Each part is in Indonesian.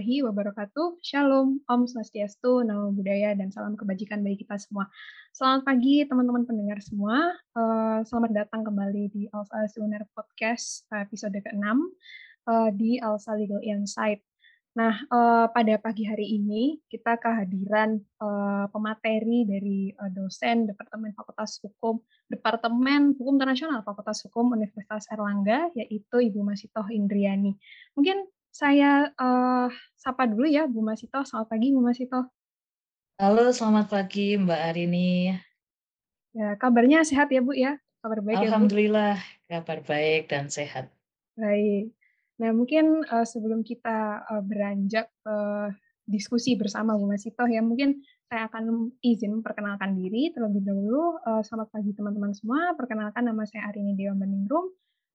Warahmatullahi wabarakatuh. Shalom, Om Swastiastu, Namo Buddhaya, dan salam kebajikan bagi kita semua. Selamat pagi teman-teman pendengar semua. Uh, selamat datang kembali di Alsa Suner Podcast episode ke-6 uh, di Alsa Legal Insight. Nah, uh, pada pagi hari ini kita kehadiran uh, pemateri dari uh, dosen Departemen Fakultas Hukum Departemen Hukum Internasional Fakultas Hukum Universitas Erlangga, yaitu Ibu Masitoh Indriani. Mungkin saya uh, sapa dulu ya Bu Masito. Selamat pagi Bu Masito. Halo, selamat pagi Mbak Arini. Ya, kabarnya sehat ya Bu ya? Kabar baik Alhamdulillah, ya, Bu? kabar baik dan sehat. Baik. Nah, mungkin uh, sebelum kita uh, beranjak uh, diskusi bersama Bu Masito ya, mungkin saya akan izin memperkenalkan diri terlebih dahulu. Uh, selamat pagi teman-teman semua. Perkenalkan nama saya Arini Dewa Beningrum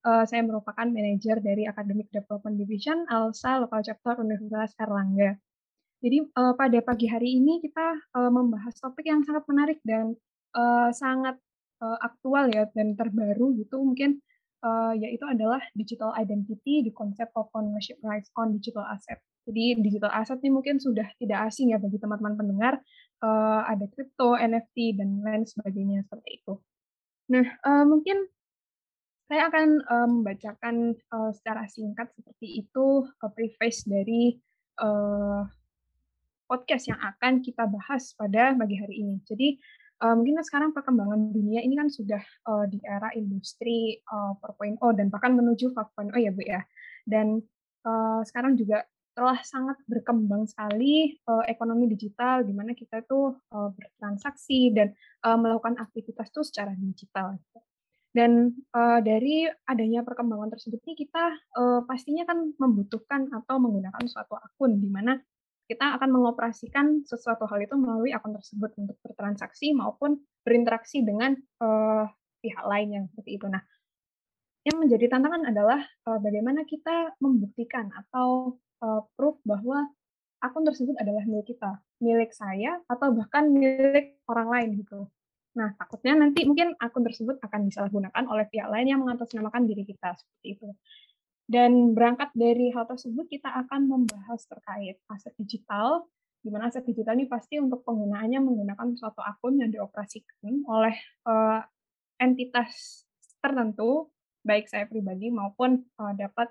uh, saya merupakan manajer dari Academic Development Division ALSA Local Chapter Universitas Erlangga. Jadi uh, pada pagi hari ini kita uh, membahas topik yang sangat menarik dan uh, sangat uh, aktual ya dan terbaru gitu mungkin uh, yaitu adalah digital identity di konsep of ownership rights on digital asset. Jadi digital asset ini mungkin sudah tidak asing ya bagi teman-teman pendengar. Uh, ada crypto, NFT dan lain sebagainya seperti itu. Nah, uh, mungkin saya akan uh, membacakan uh, secara singkat seperti itu uh, preface dari uh, podcast yang akan kita bahas pada pagi hari ini. Jadi uh, mungkin sekarang perkembangan dunia ini kan sudah uh, di era industri uh, 4.0 dan bahkan menuju 5.0 ya Bu ya. Dan uh, sekarang juga telah sangat berkembang sekali uh, ekonomi digital di mana kita itu uh, bertransaksi dan uh, melakukan aktivitas itu secara digital. Dan uh, dari adanya perkembangan tersebut ini kita uh, pastinya kan membutuhkan atau menggunakan suatu akun di mana kita akan mengoperasikan sesuatu hal itu melalui akun tersebut untuk bertransaksi maupun berinteraksi dengan uh, pihak lain yang seperti itu. Nah, yang menjadi tantangan adalah uh, bagaimana kita membuktikan atau uh, proof bahwa akun tersebut adalah milik kita, milik saya atau bahkan milik orang lain gitu. Nah, takutnya nanti mungkin akun tersebut akan disalahgunakan oleh pihak lain yang mengatasnamakan diri kita seperti itu. Dan berangkat dari hal tersebut kita akan membahas terkait aset digital, di mana aset digital ini pasti untuk penggunaannya menggunakan suatu akun yang dioperasikan oleh uh, entitas tertentu, baik saya pribadi maupun uh, dapat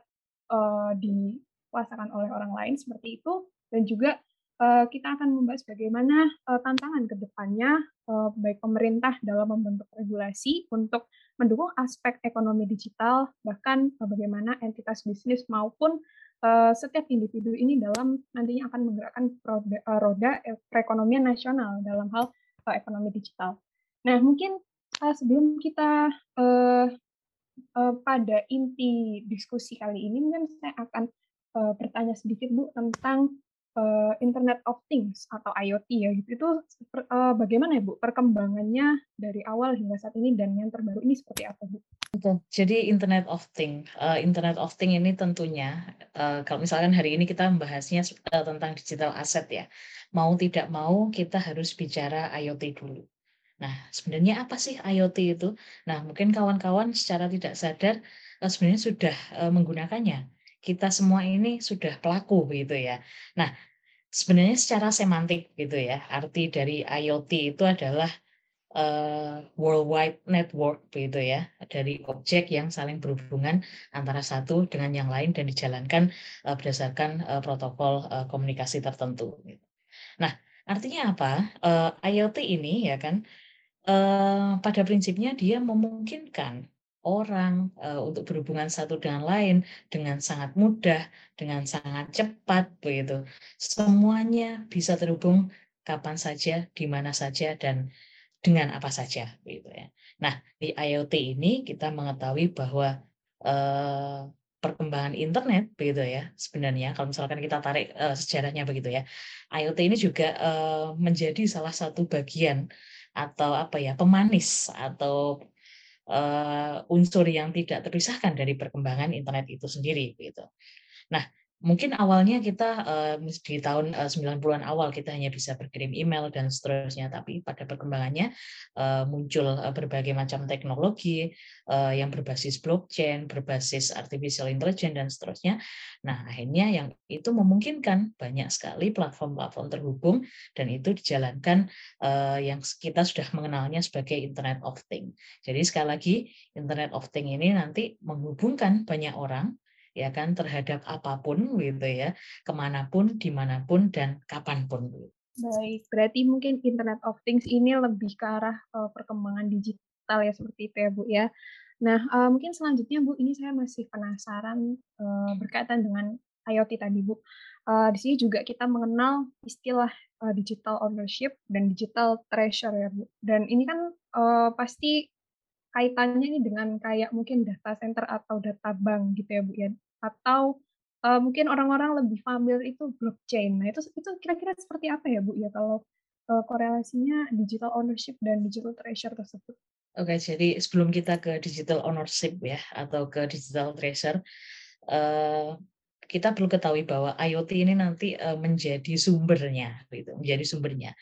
uh, dikuasakan oleh orang lain seperti itu, dan juga uh, kita akan membahas bagaimana uh, tantangan ke depannya uh, baik pemerintah dalam membentuk regulasi untuk mendukung aspek ekonomi digital, bahkan bagaimana entitas bisnis maupun setiap individu ini dalam nantinya akan menggerakkan roda, uh, roda perekonomian nasional dalam hal ekonomi digital. Nah, mungkin sebelum kita pada inti diskusi kali ini, mungkin saya akan bertanya sedikit Bu tentang uh, Internet of Things atau IoT ya gitu. Itu uh, bagaimana ya Bu perkembangannya dari awal hingga saat ini dan yang terbaru ini seperti apa Bu? Jadi Internet of Things, uh, Internet of Things ini tentunya kalau misalkan hari ini kita membahasnya tentang digital asset ya, mau tidak mau kita harus bicara IoT dulu. Nah, sebenarnya apa sih IoT itu? Nah, mungkin kawan-kawan secara tidak sadar sebenarnya sudah menggunakannya kita semua ini sudah pelaku begitu ya. Nah, sebenarnya secara semantik gitu ya, arti dari IoT itu adalah uh, worldwide network begitu ya, dari objek yang saling berhubungan antara satu dengan yang lain dan dijalankan uh, berdasarkan uh, protokol uh, komunikasi tertentu. Nah, artinya apa? Uh, IoT ini ya kan, uh, pada prinsipnya dia memungkinkan orang uh, untuk berhubungan satu dengan lain dengan sangat mudah, dengan sangat cepat begitu. Semuanya bisa terhubung kapan saja, di mana saja dan dengan apa saja begitu ya. Nah, di IoT ini kita mengetahui bahwa uh, perkembangan internet begitu ya sebenarnya kalau misalkan kita tarik uh, sejarahnya begitu ya IoT ini juga uh, menjadi salah satu bagian atau apa ya pemanis atau unsur yang tidak terpisahkan dari perkembangan internet itu sendiri gitu. Nah, mungkin awalnya kita uh, di tahun uh, 90-an awal kita hanya bisa berkirim email dan seterusnya, tapi pada perkembangannya uh, muncul uh, berbagai macam teknologi uh, yang berbasis blockchain, berbasis artificial intelligence dan seterusnya. Nah, akhirnya yang itu memungkinkan banyak sekali platform-platform terhubung dan itu dijalankan uh, yang kita sudah mengenalnya sebagai Internet of Things. Jadi sekali lagi Internet of Things ini nanti menghubungkan banyak orang ya kan terhadap apa pun gitu ya ke mana pun di mana pun dan kapan pun baik berarti mungkin Internet of Things ini lebih ke arah uh, perkembangan digital ya seperti itu ya bu ya. Nah uh, mungkin selanjutnya bu ini saya masih penasaran uh, berkaitan dengan IoT tadi bu. Uh, di sini juga kita mengenal istilah uh, digital ownership dan digital treasure ya bu. Dan ini kan uh, pasti kaitannya ini dengan kayak mungkin data center atau data bank gitu ya Bu ya atau uh, mungkin orang-orang lebih familiar itu blockchain. Nah, itu itu kira-kira seperti apa ya Bu ya kalau uh, korelasinya digital ownership dan digital treasure tersebut? Oke, jadi sebelum kita ke digital ownership ya atau ke digital treasure, uh, kita perlu ketahui bahwa IoT ini nanti menjadi sumbernya, gitu, menjadi sumbernya.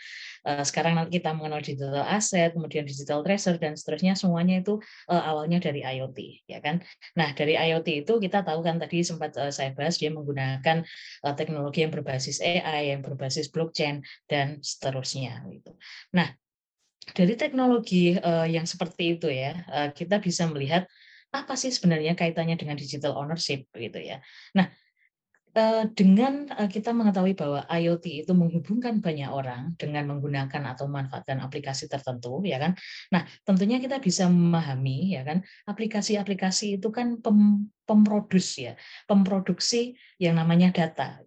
Sekarang nanti kita mengenal digital asset, kemudian digital treasure dan seterusnya, semuanya itu awalnya dari IoT, ya kan? Nah dari IoT itu kita tahu kan tadi sempat saya bahas dia menggunakan teknologi yang berbasis AI, yang berbasis blockchain dan seterusnya, gitu. Nah dari teknologi yang seperti itu ya, kita bisa melihat apa sih sebenarnya kaitannya dengan digital ownership gitu ya. Nah, Eh, dengan eh, kita mengetahui bahwa IoT itu menghubungkan banyak orang dengan menggunakan atau memanfaatkan aplikasi tertentu, ya kan? Nah, tentunya kita bisa memahami, ya kan? Aplikasi-aplikasi itu kan pem, pemrodus ya, pemproduksi yang namanya data.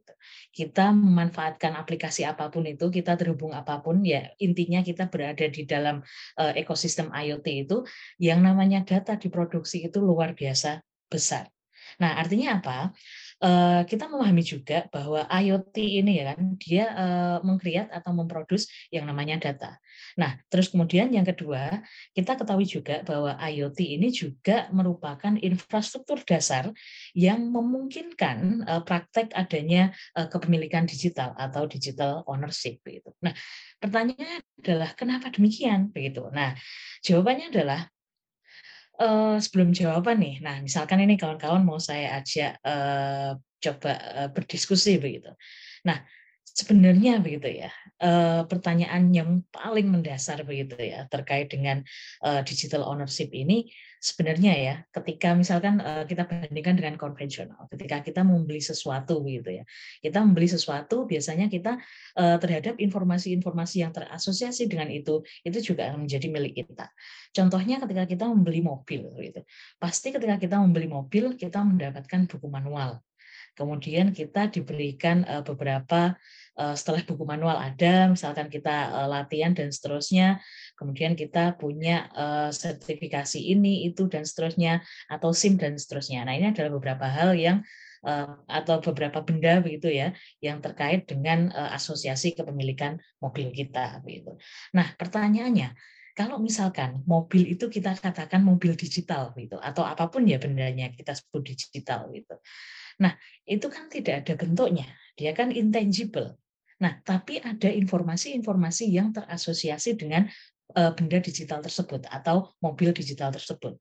Kita memanfaatkan aplikasi apa pun itu, kita terhubung apa pun, ya intinya kita berada di dalam uh, ekosistem IoT itu, yang namanya data diproduksi itu luar biasa besar. Nah, artinya apa? Eh, kita memahami juga bahwa IoT ini ya kan dia uh, mengkreat atau memproduksi yang namanya data. Nah, terus kemudian yang kedua, kita ketahui juga bahwa IoT ini juga merupakan infrastruktur dasar yang memungkinkan uh, praktek adanya uh, kepemilikan digital atau digital ownership begitu. Nah, pertanyaannya adalah kenapa demikian begitu. Nah, jawabannya adalah Uh, sebelum jawaban nih, nah misalkan ini kawan-kawan mau saya ajak uh, coba uh, berdiskusi begitu. Nah sebenarnya begitu ya uh, pertanyaan yang paling mendasar begitu ya terkait dengan uh, digital ownership ini sebenarnya ya ketika misalkan uh, kita bandingkan dengan konvensional ketika kita membeli sesuatu gitu ya kita membeli sesuatu biasanya kita uh, terhadap informasi-informasi yang terasosiasi dengan itu itu juga menjadi milik kita. Contohnya ketika kita membeli mobil gitu pasti ketika kita membeli mobil kita mendapatkan buku manual. Kemudian kita diberikan uh, beberapa setelah buku manual ada, misalkan kita latihan dan seterusnya, kemudian kita punya uh, sertifikasi ini itu dan seterusnya atau SIM dan seterusnya. Nah ini adalah beberapa hal yang atau beberapa benda begitu ya yang terkait dengan asosiasi kepemilikan mobil kita begitu. Nah pertanyaannya kalau misalkan mobil itu kita katakan mobil digital gitu atau apa pun ya bendanya kita sebut digital gitu. Nah, itu kan tidak ada bentuknya, dia kan intangible. Nah, tapi ada informasi-informasi yang terasosiasi dengan Eh, benda digital tersebut atau mobil digital tersebut.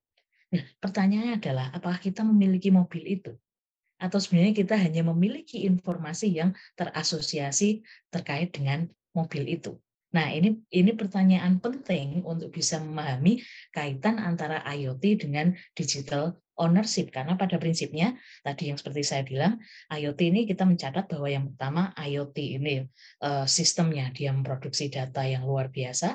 Nah, pertanyaannya adalah apakah kita memiliki mobil itu? Atau sebenarnya kita hanya memiliki informasi yang terasosiasi terkait dengan mobil itu. Nah, ini ini pertanyaan penting untuk bisa memahami kaitan antara IoT dengan digital ownership karena pada prinsipnya tadi yang seperti saya bilang IoT ini kita mencatat bahwa yang pertama IoT ini uh, sistemnya dia memproduksi data yang luar biasa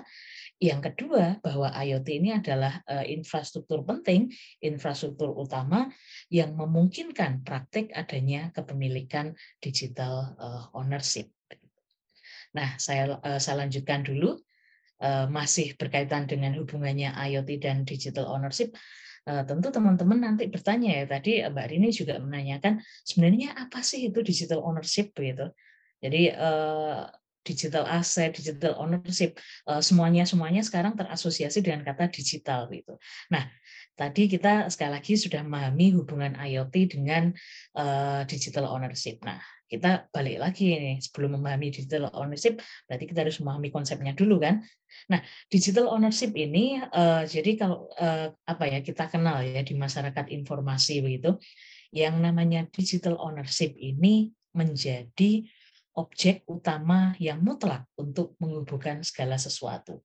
yang kedua, bahwa IoT ini adalah infrastruktur penting, infrastruktur utama yang memungkinkan praktek adanya kepemilikan digital ownership. Nah, saya, saya lanjutkan dulu, masih berkaitan dengan hubungannya IoT dan digital ownership. Tentu teman-teman nanti bertanya ya, tadi Mbak Rini juga menanyakan, sebenarnya apa sih itu digital ownership begitu? Jadi digital asset, digital ownership, semuanya semuanya sekarang terasosiasi dengan kata digital gitu. Nah, tadi kita sekali lagi sudah memahami hubungan IoT dengan uh, digital ownership. Nah, kita balik lagi nih sebelum memahami digital ownership, berarti kita harus memahami konsepnya dulu kan. Nah, digital ownership ini uh, jadi kalau uh, apa ya kita kenal ya di masyarakat informasi begitu, yang namanya digital ownership ini menjadi objek utama yang mutlak untuk menghubungkan segala sesuatu.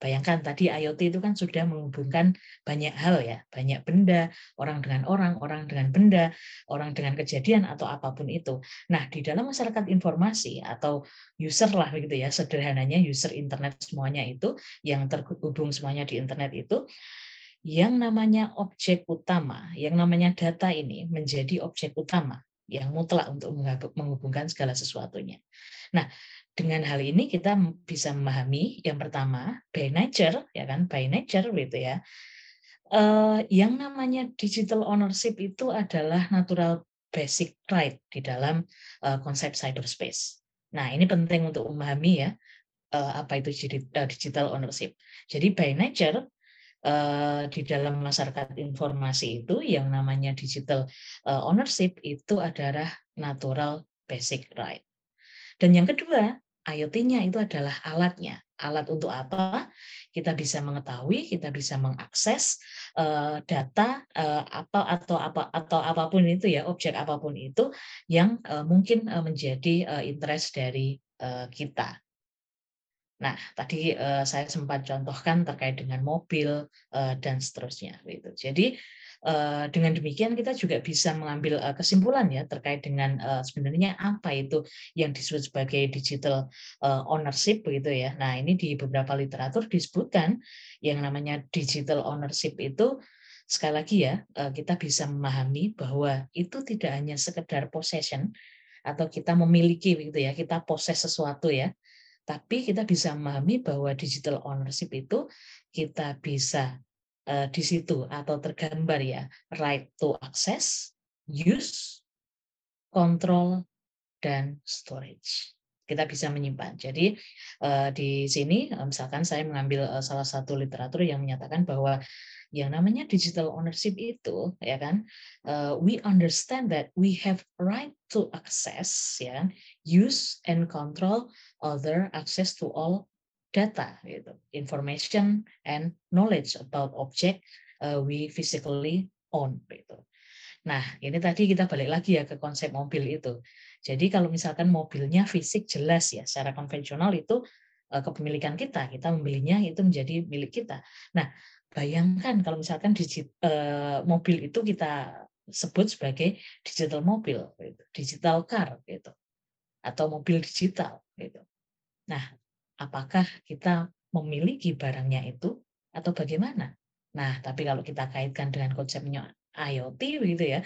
Bayangkan tadi IoT itu kan sudah menghubungkan banyak hal ya, banyak benda, orang dengan orang, orang dengan benda, orang dengan kejadian atau apa pun itu. Nah, di dalam masyarakat informasi atau user lah begitu ya, sederhananya user internet semuanya itu yang terhubung semuanya di internet itu yang namanya objek utama, yang namanya data ini menjadi objek utama yang mutlak untuk menghubungkan segala sesuatunya. Nah, dengan hal ini kita bisa memahami yang pertama by nature ya kan by nature gitu ya uh, yang namanya digital ownership itu adalah natural basic right di dalam uh, konsep cyberspace. Nah ini penting untuk memahami ya uh, apa itu digital ownership. Jadi by nature di dalam masyarakat informasi itu yang namanya digital ownership itu adalah natural basic right. Dan yang kedua, IoT-nya itu adalah alatnya. Alat untuk apa? Kita bisa mengetahui, kita bisa mengakses uh, data uh, apa atau apa atau apa pun itu ya, objek apa pun itu yang uh, mungkin uh, menjadi uh, interest dari uh, kita. Nah, tadi uh, saya sempat contohkan terkait dengan mobil uh, dan seterusnya. Gitu. Jadi Eh, dengan demikian kita juga bisa mengambil eh, kesimpulan ya terkait dengan eh, sebenarnya apa itu yang disebut sebagai digital ownership begitu ya. Nah, ini di beberapa literatur disebutkan yang namanya digital ownership itu sekali lagi ya kita bisa memahami bahwa itu tidak hanya sekedar possession atau kita memiliki begitu ya, kita poses sesuatu ya. Tapi kita bisa memahami bahwa digital ownership itu kita bisa di situ atau tergambar ya right to access, use, control, dan storage. Kita bisa menyimpan. Jadi uh, di sini uh, misalkan saya mengambil salah satu literatur yang menyatakan bahwa yang namanya digital ownership itu ya kan we understand that we have right to access ya use and control other access to all data gitu. Information and knowledge about object uh, we physically own gitu. Nah ini tadi kita balik lagi ya ke konsep mobil itu. Jadi kalau misalkan mobilnya fisik jelas ya secara konvensional itu uh, kepemilikan kita kita membelinya itu menjadi milik kita. Nah bayangkan kalau misalkan digit, uh, mobil itu kita sebut sebagai digital mobil gitu, digital car gitu. Atau mobil digital gitu. Nah apakah kita memiliki barangnya itu atau bagaimana? Nah, tapi kalau kita kaitkan dengan konsepnya IoT begitu ya,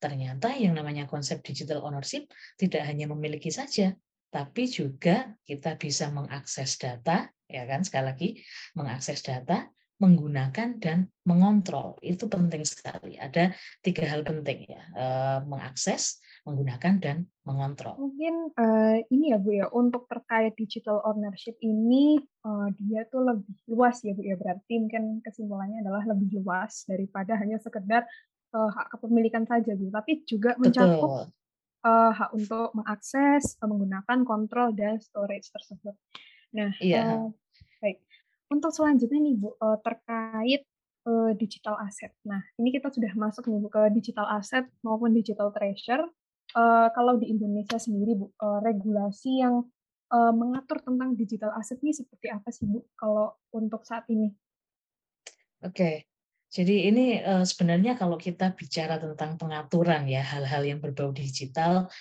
ternyata yang namanya konsep digital ownership tidak hanya memiliki saja, tapi juga kita bisa mengakses data, ya kan sekali lagi mengakses data, menggunakan dan mengontrol itu penting sekali. Ada tiga hal penting ya, eh, mengakses, menggunakan dan mengontrol. Mungkin uh, ini ya Bu ya untuk terkait digital ownership ini uh, dia tuh lebih luas ya Bu ya berarti mungkin kesimpulannya adalah lebih luas daripada hanya sekedar uh, hak kepemilikan saja Bu tapi juga mencakup uh, hak untuk mengakses, uh, menggunakan kontrol dan storage tersebut. Nah, iya. uh, baik. Untuk selanjutnya nih Bu uh, terkait uh, digital asset. Nah, ini kita sudah masuk nih Bu ke digital asset maupun digital treasure uh, kalau di Indonesia sendiri Bu, uh, regulasi yang uh, mengatur tentang digital asset ini seperti apa sih Bu kalau untuk saat ini? Oke. Jadi ini sebenarnya kalau kita bicara tentang pengaturan ya hal-hal yang berbau digital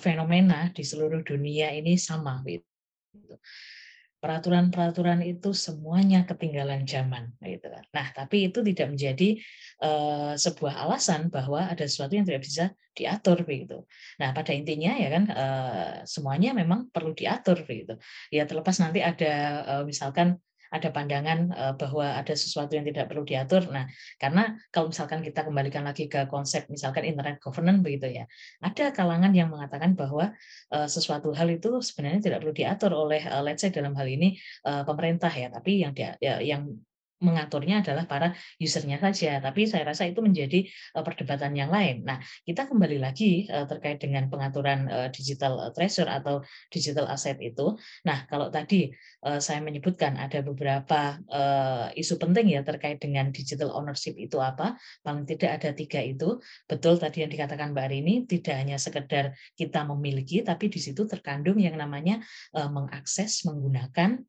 fenomena di seluruh dunia ini sama gitu peraturan-peraturan itu semuanya ketinggalan zaman gitu kan. Nah, tapi itu tidak menjadi uh, sebuah alasan bahwa ada sesuatu yang tidak bisa diatur begitu. Nah, pada intinya ya kan uh, semuanya memang perlu diatur begitu. Ya terlepas nanti ada uh, misalkan ada pandangan eh, bahwa ada sesuatu yang tidak perlu diatur. Nah, karena kalau misalkan kita kembalikan lagi ke konsep misalkan internet governance begitu ya, ada kalangan yang mengatakan bahwa eh, sesuatu hal itu sebenarnya tidak perlu diatur oleh eh, let's say dalam hal ini pemerintah ya, tapi yang dia, ya, yang mengaturnya adalah para usernya saja, tapi saya rasa itu menjadi perdebatan yang lain. Nah, kita kembali lagi terkait dengan pengaturan digital treasure atau digital asset itu. Nah, kalau tadi saya menyebutkan ada beberapa isu penting ya terkait dengan digital ownership itu apa, paling tidak ada tiga itu. Betul tadi yang dikatakan Mbak Rini, tidak hanya sekedar kita memiliki, tapi di situ terkandung yang namanya mengakses, menggunakan,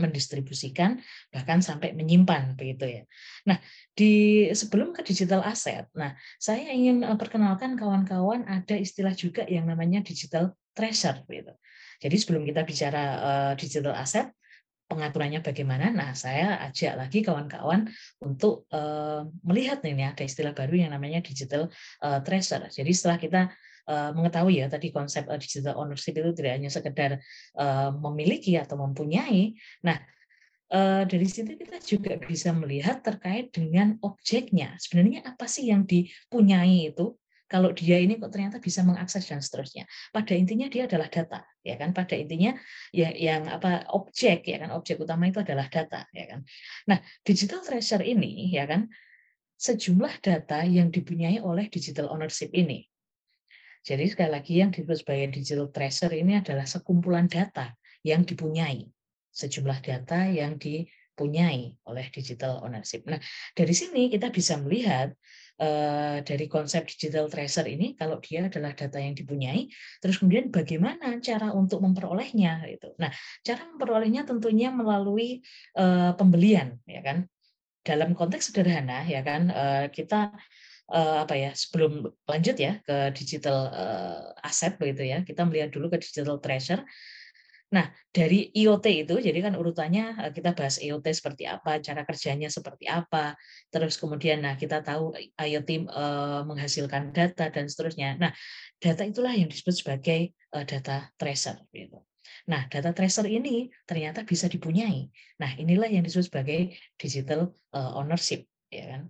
mendistribusikan bahkan sampai menyimpan begitu ya. Nah, di sebelum ke digital asset, nah saya ingin eh, perkenalkan kawan-kawan ada istilah juga yang namanya digital treasure gitu. Jadi sebelum kita bicara uh, digital asset, pengaturannya bagaimana? Nah, saya ajak lagi kawan-kawan untuk uh, melihat nih ada istilah baru yang namanya digital uh, treasure. Jadi setelah kita Eh, mengetahui ya tadi konsep eh, digital ownership itu tidak hanya sekedar eh, memiliki atau mempunyai. Nah, dari situ kita juga bisa melihat terkait dengan objeknya. Sebenarnya apa sih yang dipunyai itu? Kalau dia ini kok ternyata bisa mengakses dan seterusnya. Pada intinya dia adalah data, ya kan? Pada intinya ya yang apa objek ya kan objek utama itu adalah data, ya kan? Nah, digital treasure ini ya kan sejumlah data yang dipunyai oleh digital ownership ini jadi sekali lagi yang disebut sebagai digital treasure ini adalah sekumpulan data yang dipunyai, sejumlah data yang dipunyai oleh digital ownership. Nah, dari sini kita bisa melihat uh, dari konsep digital treasure ini kalau dia adalah data yang dipunyai, terus kemudian bagaimana cara untuk memperolehnya itu. Nah, cara memperolehnya tentunya melalui uh, pembelian, ya kan. Dalam konteks sederhana, ya kan, uh, kita uh, apa ya sebelum lanjut ya ke digital uh, asset begitu ya kita melihat dulu ke digital treasure Nah, dari IoT itu, jadi kan urutannya kita bahas IoT seperti apa, cara kerjanya seperti apa, terus kemudian nah kita tahu IoT uh, menghasilkan data dan seterusnya. Nah, data itulah yang disebut sebagai uh, data tracer. Gitu. Nah, data tracer ini ternyata bisa dipunyai. Nah, inilah yang disebut sebagai digital uh, ownership, ya kan?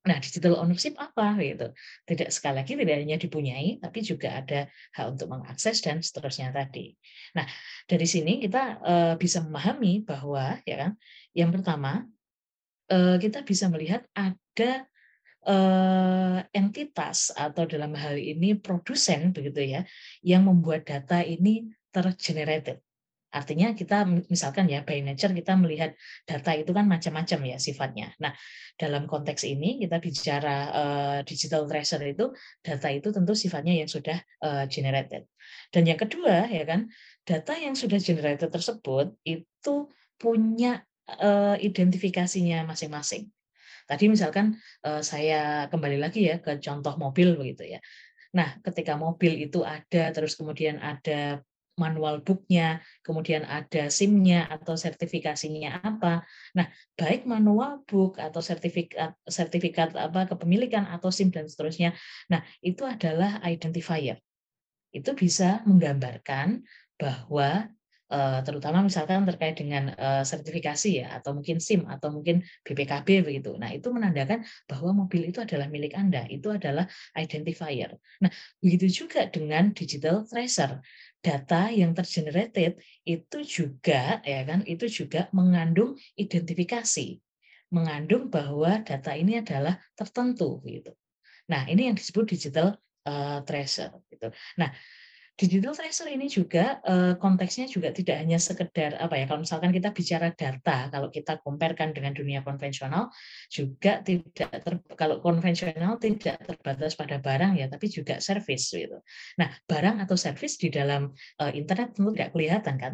Nah, digital ownership apa gitu? Tidak sekali lagi tidak hanya dipunyai, tapi juga ada hak untuk mengakses dan seterusnya tadi. Nah, dari sini kita uh, bisa memahami bahwa ya kan, yang pertama uh, kita bisa melihat ada uh, entitas atau dalam hal ini produsen begitu ya, yang membuat data ini tergenerated Artinya kita misalkan ya by nature kita melihat data itu kan macam-macam ya sifatnya. Nah, dalam konteks ini kita bicara uh, digital treasure itu data itu tentu sifatnya yang sudah uh, generated. Dan yang kedua ya kan, data yang sudah generated tersebut itu punya uh, identifikasinya masing-masing. Tadi misalkan uh, saya kembali lagi ya ke contoh mobil begitu ya. Nah, ketika mobil itu ada, terus kemudian ada manual booknya, kemudian ada SIM-nya atau sertifikasinya apa. Nah, baik manual book atau sertifikat sertifikat apa kepemilikan atau SIM dan seterusnya. Nah, itu adalah identifier. Itu bisa menggambarkan bahwa eh, terutama misalkan terkait dengan eh, sertifikasi ya atau mungkin SIM atau mungkin BPKB begitu. Nah, itu menandakan bahwa mobil itu adalah milik Anda. Itu adalah identifier. Nah, begitu juga dengan digital tracer data yang tergenerated itu juga ya kan itu juga mengandung identifikasi mengandung bahwa data ini adalah tertentu gitu. Nah, ini yang disebut digital uh, tracer gitu. Nah, digital tracer ini juga eh, konteksnya juga tidak hanya sekedar apa ya kalau misalkan kita bicara data kalau kita comparekan dengan dunia konvensional juga tidak ter, kalau konvensional tidak terbatas pada barang ya tapi juga service gitu. Nah, barang atau service di dalam uh, internet tentu tidak kelihatan kan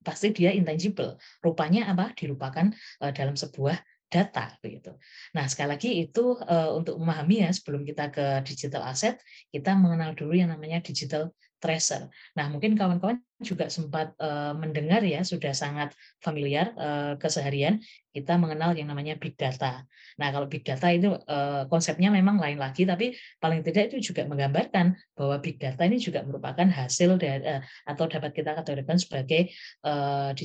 pasti dia intangible. Rupanya apa? Dilupakan uh, dalam sebuah data begitu. Nah, sekali lagi itu uh, untuk memahami ya sebelum kita ke digital asset, kita mengenal dulu yang namanya digital tracer. Nah, mungkin kawan-kawan juga sempat uh, mendengar ya, sudah sangat familiar uh, keseharian kita mengenal yang namanya big data. Nah, kalau big data itu uh, konsepnya memang lain lagi, tapi paling tidak itu juga menggambarkan bahwa big data ini juga merupakan hasil dari uh, atau dapat kita kategorikan sebagai uh,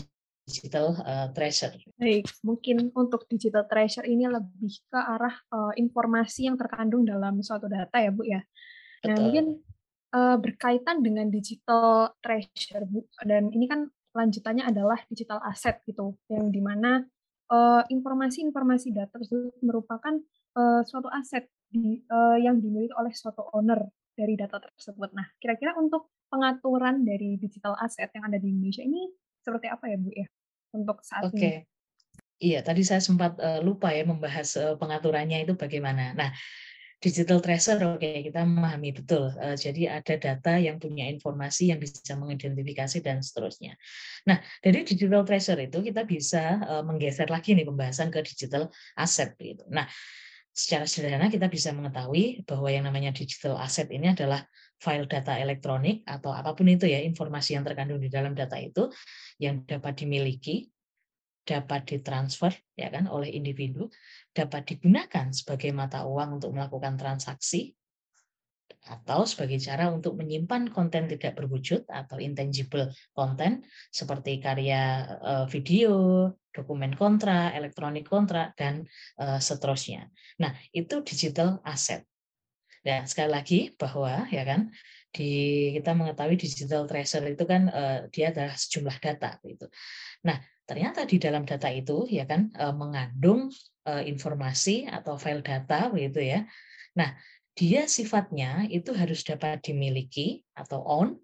digital uh, treasure. Baik, mungkin untuk digital treasure ini lebih ke arah uh, informasi yang terkandung dalam suatu data ya, Bu ya. Nah, Betul. mungkin uh, berkaitan dengan digital treasure Bu dan ini kan lanjutannya adalah digital asset gitu yang di mana informasi-informasi data tersebut merupakan suatu aset di, yang dimiliki oleh suatu owner dari data tersebut. Nah, kira-kira untuk pengaturan dari digital asset yang ada di Indonesia ini seperti apa ya Bu ya untuk saat Oke. ini? Iya, tadi saya sempat uh, lupa ya membahas uh, pengaturannya itu bagaimana. Nah, digital tracer oke okay, kita memahami betul. Uh, jadi ada data yang punya informasi yang bisa mengidentifikasi dan seterusnya. Nah, dari digital tracer itu kita bisa uh, menggeser lagi nih pembahasan ke digital asset gitu. Nah, secara sederhana kita bisa mengetahui bahwa yang namanya digital asset ini adalah file data elektronik atau apa pun itu ya informasi yang terkandung di dalam data itu yang dapat dimiliki dapat ditransfer ya kan oleh individu, dapat digunakan sebagai mata uang untuk melakukan transaksi atau sebagai cara untuk menyimpan konten tidak berwujud atau intangible konten seperti karya eh, video, dokumen kontrak, elektronik kontrak dan eh, seterusnya. Nah, itu digital asset. Dan sekali lagi bahwa ya kan di kita mengetahui digital tracer itu kan uh, dia adalah sejumlah data gitu. Nah, ternyata di dalam data itu ya kan uh, mengandung uh, informasi atau file data begitu ya. Nah, dia sifatnya itu harus dapat dimiliki atau own,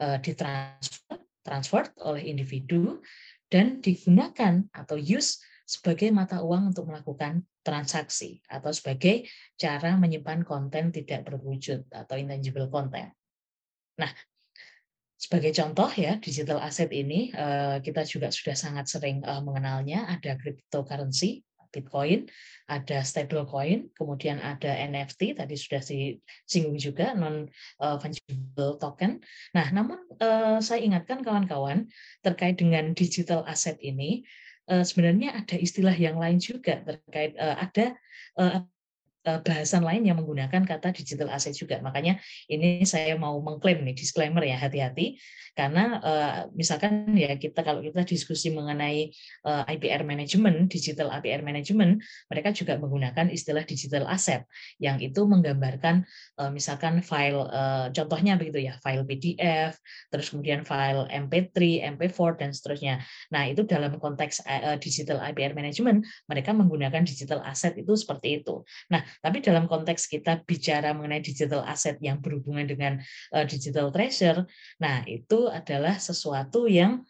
uh, ditransfer transfer oleh individu dan digunakan atau use sebagai mata uang untuk melakukan transaksi atau sebagai cara menyimpan konten tidak berwujud atau intangible content. Nah, sebagai contoh ya, digital asset ini eh, kita juga sudah sangat sering eh, mengenalnya. Ada cryptocurrency, Bitcoin, ada stablecoin, kemudian ada NFT, tadi sudah disinggung juga, non eh, fungible token. Nah, namun saya ingatkan kawan-kawan terkait dengan digital asset ini, sebenarnya ada istilah yang lain juga terkait ada Eh, bahasan lain yang menggunakan kata digital asset juga. Makanya ini saya mau mengklaim nih disclaimer ya hati-hati karena uh, misalkan ya kita kalau kita diskusi mengenai uh, eh, IPR management, digital IPR management, mereka juga menggunakan istilah digital asset yang itu menggambarkan uh, misalkan file uh, contohnya begitu ya, file PDF, terus kemudian file MP3, MP4 dan seterusnya. Nah, itu dalam konteks uh, digital IPR management mereka menggunakan digital asset itu seperti itu. Nah, tapi dalam konteks kita bicara mengenai digital asset yang berhubungan dengan uh, digital treasure, nah itu adalah sesuatu yang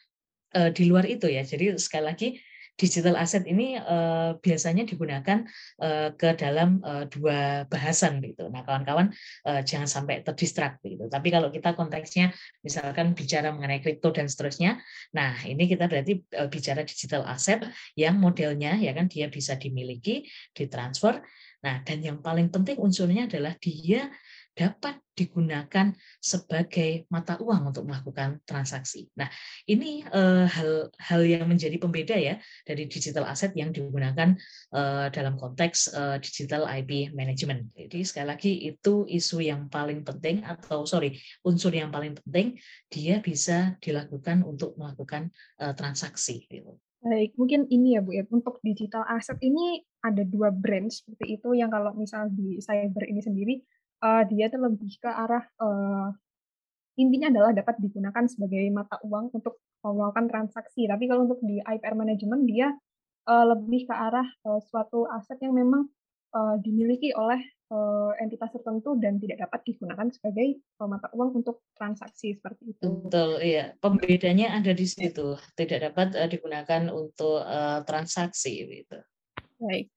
uh, di luar itu ya. Jadi sekali lagi digital asset ini uh, biasanya digunakan uh, ke dalam uh, dua bahasan gitu. Nah, kawan-kawan uh, jangan sampai terdistrak gitu. Tapi kalau kita konteksnya misalkan bicara mengenai kripto dan seterusnya, nah ini kita berarti uh, bicara digital asset yang modelnya ya kan dia bisa dimiliki, ditransfer Nah, dan yang paling penting unsurnya adalah dia dapat digunakan sebagai mata uang untuk melakukan transaksi. Nah, ini uh, hal hal yang menjadi pembeda ya dari digital asset yang digunakan uh, dalam konteks uh, digital IP management. Jadi sekali lagi itu isu yang paling penting atau sorry unsur yang paling penting dia bisa dilakukan untuk melakukan transaksi. Gitu. Baik, mungkin ini ya Bu ya, untuk digital asset ini ada dua brand seperti itu yang kalau misal di cyber ini sendiri, uh, dia tuh lebih ke arah, uh, intinya adalah dapat digunakan sebagai mata uang untuk melakukan transaksi. Tapi kalau untuk di IPR management dia, uh, lebih ke arah, uh, suatu aset yang memang, uh, dimiliki oleh uh, entitas tertentu dan tidak dapat digunakan sebagai uh, mata uang untuk transaksi seperti itu. Betul, iya. Pembedanya ada di situ. Tidak dapat uh, digunakan untuk uh, transaksi gitu. Baik.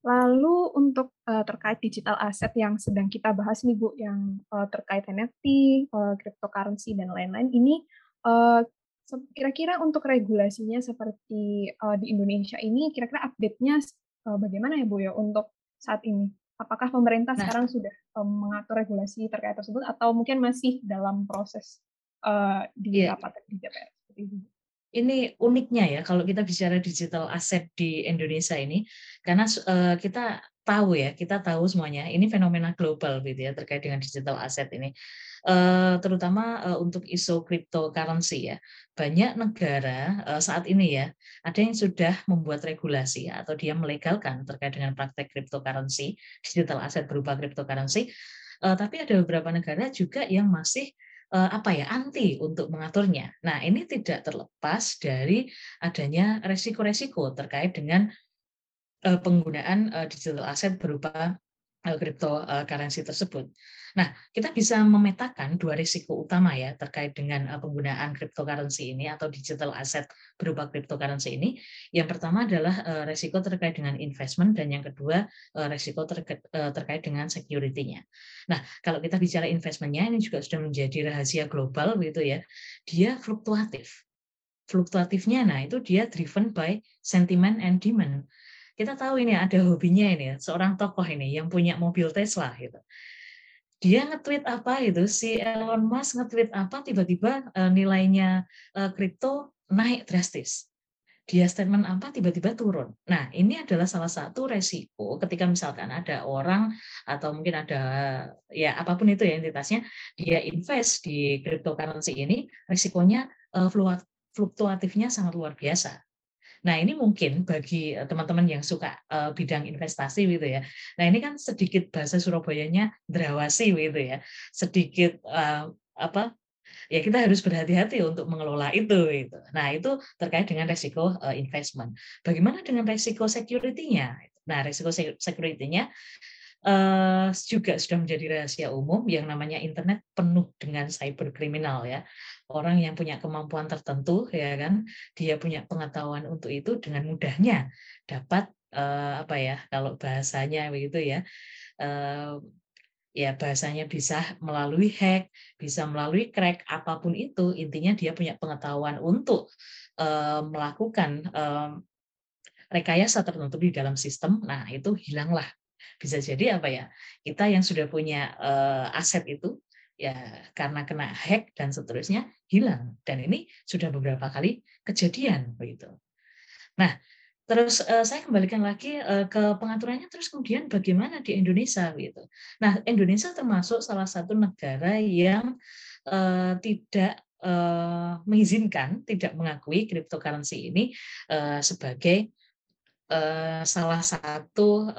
Lalu untuk uh, terkait digital asset yang sedang kita bahas nih Bu, yang uh, terkait NFT, uh, cryptocurrency dan lain-lain ini uh, kira-kira untuk regulasinya seperti uh, di Indonesia ini kira-kira update-nya uh, bagaimana ya Bu ya untuk saat ini? Apakah pemerintah nah. sekarang sudah um, mengatur regulasi terkait tersebut atau mungkin masih dalam proses uh, di yeah. rapat di DPR Ini uniknya ya kalau kita bicara digital asset di Indonesia ini karena uh, kita tahu ya, kita tahu semuanya ini fenomena global gitu ya terkait dengan digital asset ini. Uh, terutama uh, untuk isu cryptocurrency ya. Banyak negara uh, saat ini ya, ada yang sudah membuat regulasi atau dia melegalkan terkait dengan praktek cryptocurrency, digital asset berupa cryptocurrency. Uh, tapi ada beberapa negara juga yang masih apa ya anti untuk mengaturnya. Nah ini tidak terlepas dari adanya resiko-resiko terkait dengan penggunaan digital asset berupa cryptocurrency tersebut. Nah, kita bisa memetakan dua risiko utama ya terkait dengan penggunaan cryptocurrency ini atau digital asset berupa cryptocurrency ini. Yang pertama adalah risiko terkait dengan investment dan yang kedua risiko terkait, terkait dengan security-nya. Nah, kalau kita bicara investmentnya ini juga sudah menjadi rahasia global gitu ya. Dia fluktuatif. Fluktuatifnya, nah itu dia driven by sentiment and demand kita tahu ini ada hobinya ini seorang tokoh ini yang punya mobil Tesla gitu dia nge-tweet apa itu si Elon Musk nge-tweet apa tiba-tiba uh, nilainya uh, kripto naik drastis dia statement apa tiba-tiba turun. Nah, ini adalah salah satu resiko ketika misalkan ada orang atau mungkin ada ya apa pun itu ya entitasnya dia invest di cryptocurrency ini resikonya uh, fluktuatifnya sangat luar biasa. Nah, ini mungkin bagi eh, teman-teman yang suka uh, bidang investasi gitu ya. Nah, ini kan sedikit bahasa Surabayanya drawasi gitu ya. Sedikit uh, apa ya kita harus berhati-hati untuk mengelola itu gitu. Nah, itu terkait dengan resiko uh, investment. Bagaimana dengan resiko security-nya? Nah, resiko security-nya uh, juga sudah menjadi rahasia umum yang namanya internet penuh dengan cyber kriminal ya orang yang punya kemampuan tertentu ya kan? Dia punya pengetahuan untuk itu dengan mudahnya dapat uh, apa ya kalau bahasanya begitu ya uh, ya bahasanya bisa melalui hack bisa melalui crack apa pun itu intinya dia punya pengetahuan untuk uh, melakukan uh, rekayasa tertentu di dalam sistem. Nah itu hilanglah. Bisa jadi apa ya kita yang sudah punya uh, aset itu ya karena kena hack dan seterusnya hilang dan ini sudah beberapa kali kejadian begitu. Nah, terus uh, saya kembalikan lagi uh, ke pengaturannya terus kemudian bagaimana di Indonesia gitu. Nah, Indonesia termasuk salah satu negara yang uh, tidak mengizinkan, tidak mengakui cryptocurrency ini sebagai salah satu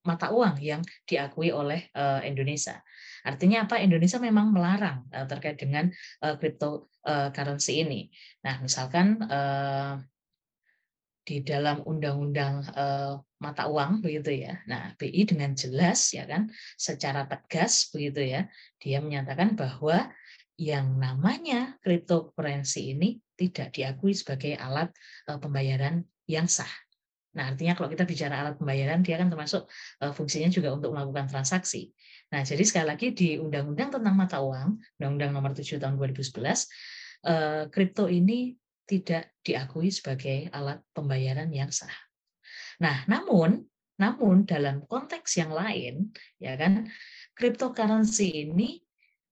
mata uang yang diakui oleh Indonesia. Artinya apa? Indonesia memang melarang uh, terkait dengan uh, cryptocurrency ini. Nah, misalkan uh, di dalam undang-undang uh, mata uang begitu ya. Nah, BI dengan jelas ya kan secara tegas begitu ya, dia menyatakan bahwa yang namanya cryptocurrency ini tidak diakui sebagai alat uh, pembayaran yang sah. Nah, artinya kalau kita bicara alat pembayaran, dia kan termasuk uh, fungsinya juga untuk melakukan transaksi. Nah, jadi sekali lagi di Undang-Undang tentang Mata Uang, Undang-Undang Nomor 7 Tahun 2011, eh, kripto ini tidak diakui sebagai alat pembayaran yang sah. Nah, namun namun dalam konteks yang lain, ya kan, cryptocurrency ini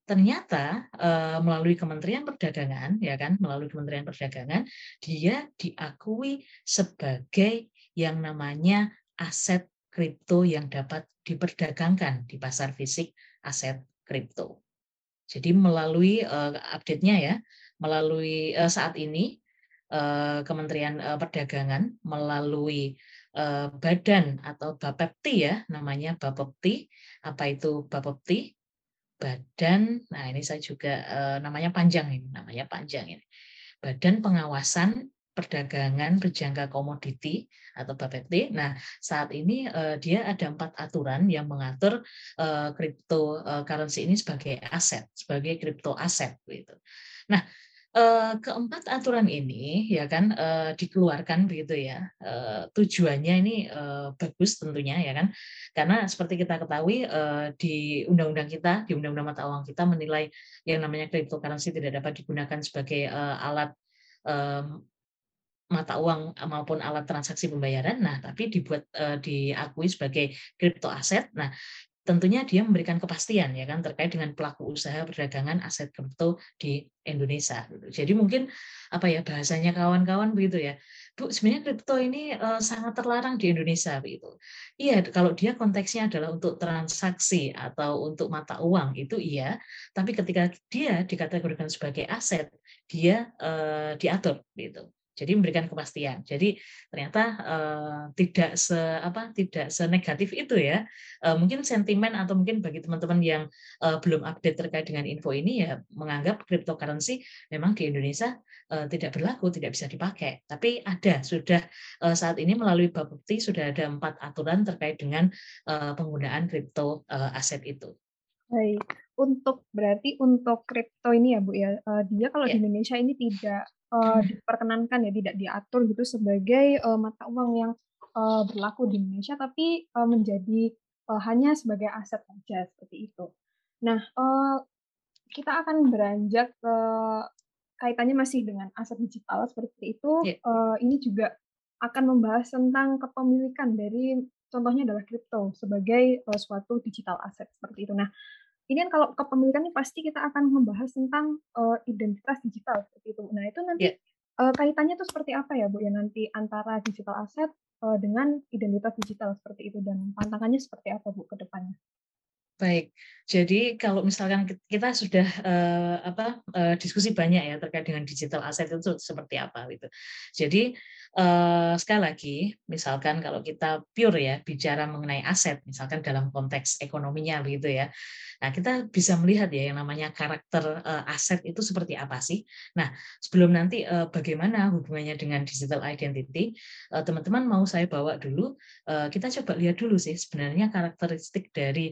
ternyata uh, melalui Kementerian Perdagangan, ya kan, melalui Kementerian Perdagangan, dia diakui sebagai yang namanya aset kripto yang dapat diperdagangkan di pasar fisik aset kripto. Jadi melalui uh, update-nya ya, melalui uh, saat ini uh, Kementerian uh, Perdagangan melalui uh, badan atau Bapepti ya, namanya Bapepti. Apa itu Bapepti? Badan, nah ini saya juga uh, namanya panjang ini, namanya panjang ini. Badan Pengawasan perdagangan berjangka komoditi atau BAPET. Nah, saat ini uh, dia ada empat aturan yang mengatur uh, cryptocurrency ini sebagai aset, sebagai kripto aset gitu. Nah, keempat aturan ini ya kan dikeluarkan begitu ya. Tujuannya ini bagus tentunya ya kan. Karena seperti kita ketahui di undang-undang kita, di undang-undang mata uang kita menilai yang namanya cryptocurrency tidak dapat digunakan sebagai alat mata uang maupun alat transaksi pembayaran. Nah, tapi dibuat uh, diakui sebagai kripto aset. Nah, tentunya dia memberikan kepastian ya kan terkait dengan pelaku usaha perdagangan aset kripto di Indonesia. Jadi mungkin apa ya bahasanya kawan-kawan begitu ya, bu sebenarnya kripto ini uh, sangat terlarang di Indonesia begitu. Iya kalau dia konteksnya adalah untuk transaksi atau untuk mata uang itu iya, tapi ketika dia dikategorikan sebagai aset dia uh, diatur gitu. Jadi memberikan kepastian. Jadi ternyata uh, tidak se apa tidak senegatif itu ya. Uh, mungkin sentimen atau mungkin bagi teman-teman yang uh, belum update terkait dengan info ini ya menganggap cryptocurrency memang di Indonesia uh, tidak berlaku, tidak bisa dipakai. Tapi ada sudah uh, saat ini melalui Bapepti sudah ada empat aturan terkait dengan uh, penggunaan kripto uh, aset itu. Baik, untuk berarti untuk kripto ini ya Bu ya, uh, dia kalau yeah. di Indonesia ini tidak uh, diperkenankan ya tidak diatur gitu sebagai uh, mata uang yang uh, berlaku di Indonesia tapi uh, menjadi uh, hanya sebagai aset saja seperti itu. Nah, uh, kita akan beranjak ke kaitannya masih dengan aset digital seperti itu. Yeah. Uh, ini juga akan membahas tentang kepemilikan dari contohnya adalah kripto sebagai uh, suatu digital aset seperti itu. Nah, ini kan kalau kepemilikan ini pasti kita akan membahas tentang uh, identitas digital seperti itu. Nah itu nanti yeah. Iya. uh, kaitannya itu seperti apa ya Bu ya nanti antara digital aset uh, dengan identitas digital seperti itu dan tantangannya seperti apa Bu ke depannya? Baik, jadi kalau misalkan kita sudah uh, apa uh, diskusi banyak ya terkait dengan digital aset itu seperti apa gitu. Jadi uh, sekali lagi, misalkan kalau kita pure ya bicara mengenai aset, misalkan dalam konteks ekonominya begitu ya, Nah, kita bisa melihat ya yang namanya karakter uh, aset itu seperti apa sih. Nah, sebelum nanti uh, bagaimana hubungannya dengan digital identity, teman teman-teman mau saya bawa dulu, kita coba lihat dulu sih sebenarnya karakteristik dari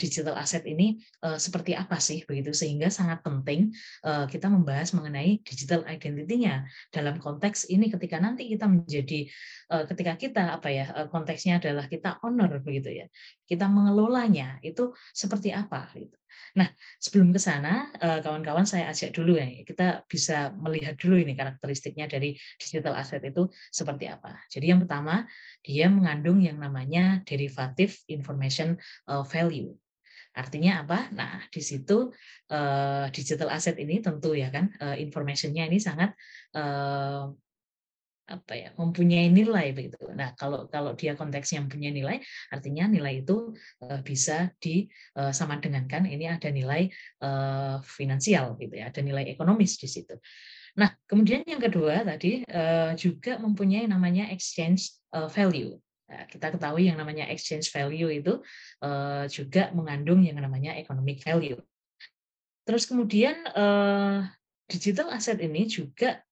digital aset ini seperti apa sih begitu sehingga sangat penting kita membahas mengenai digital identity-nya dalam konteks ini ketika nanti kita menjadi uh, ketika kita apa ya uh, konteksnya adalah kita owner begitu ya. Kita mengelolanya itu seperti apa gitu. Nah, sebelum ke sana, eh, kawan-kawan saya ajak dulu ya, kita bisa melihat dulu ini karakteristiknya dari digital asset itu seperti apa. Jadi yang pertama, dia mengandung yang namanya derivative information eh, value. Artinya apa? Nah, di situ eh, digital asset ini tentu ya kan, informationnya ini sangat apa ya mempunyai nilai begitu. Nah kalau kalau dia konteksnya mempunyai nilai, artinya nilai itu uh, bisa disama uh, dengan kan ini ada nilai uh, finansial gitu ya, ada nilai ekonomis di situ. Nah kemudian yang kedua tadi juga mempunyai namanya exchange value. Nah, kita ketahui yang namanya exchange value itu juga mengandung yang namanya economic value. Terus kemudian digital asset ini juga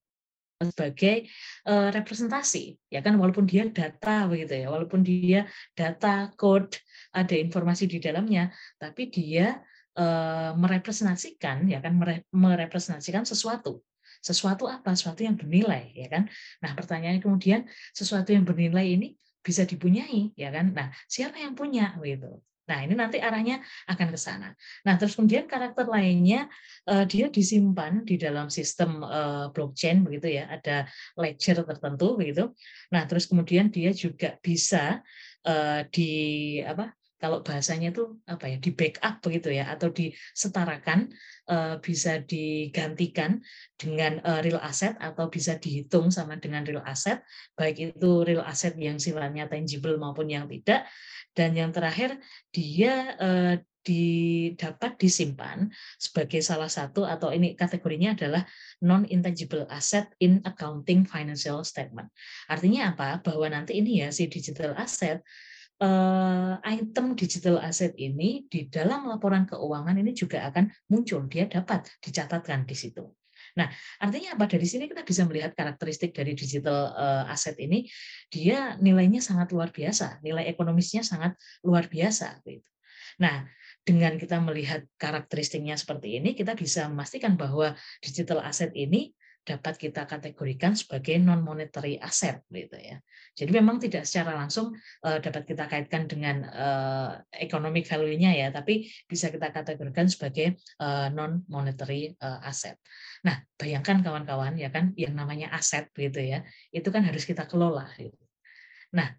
sebagai uh, representasi ya kan? Walaupun dia data begitu ya walaupun dia data code ada informasi di dalamnya tapi dia uh, merepresentasikan ya kan? Merepresentasikan sesuatu. Sesuatu apa? Sesuatu yang bernilai ya kan? Nah pertanyaannya kemudian sesuatu yang bernilai ini bisa dipunyai ya kan? Nah siapa yang punya? Begitu Nah, ini nanti arahnya akan ke sana. Nah, terus kemudian karakter lainnya uh, dia disimpan di dalam sistem uh, blockchain begitu ya, ada ledger tertentu begitu. Nah, terus kemudian dia juga bisa uh, di apa? Kalau bahasanya itu apa ya, di backup begitu ya, atau disetarakan uh, bisa digantikan dengan uh, real asset atau bisa dihitung sama dengan real asset, baik itu real asset yang sifatnya tangible maupun yang tidak dan yang terakhir dia eh, didapat disimpan sebagai salah satu atau ini kategorinya adalah non intangible asset in accounting financial statement. Artinya apa? Bahwa nanti ini ya si digital asset eh, item digital asset ini di dalam laporan keuangan ini juga akan muncul, dia dapat dicatatkan di situ. Nah, artinya apa? Dari sini kita bisa melihat karakteristik dari digital uh, aset ini, dia nilainya sangat luar biasa, nilai ekonomisnya sangat luar biasa. Gitu. Nah, dengan kita melihat karakteristiknya seperti ini, kita bisa memastikan bahwa digital aset ini dapat kita kategorikan sebagai non monetary asset gitu ya. Jadi memang tidak secara langsung uh, dapat kita kaitkan dengan uh, economic value-nya ya, tapi bisa kita kategorikan sebagai uh, non monetary asset. Nah, bayangkan kawan-kawan ya kan yang namanya aset gitu ya, itu kan harus kita kelola gitu. Nah,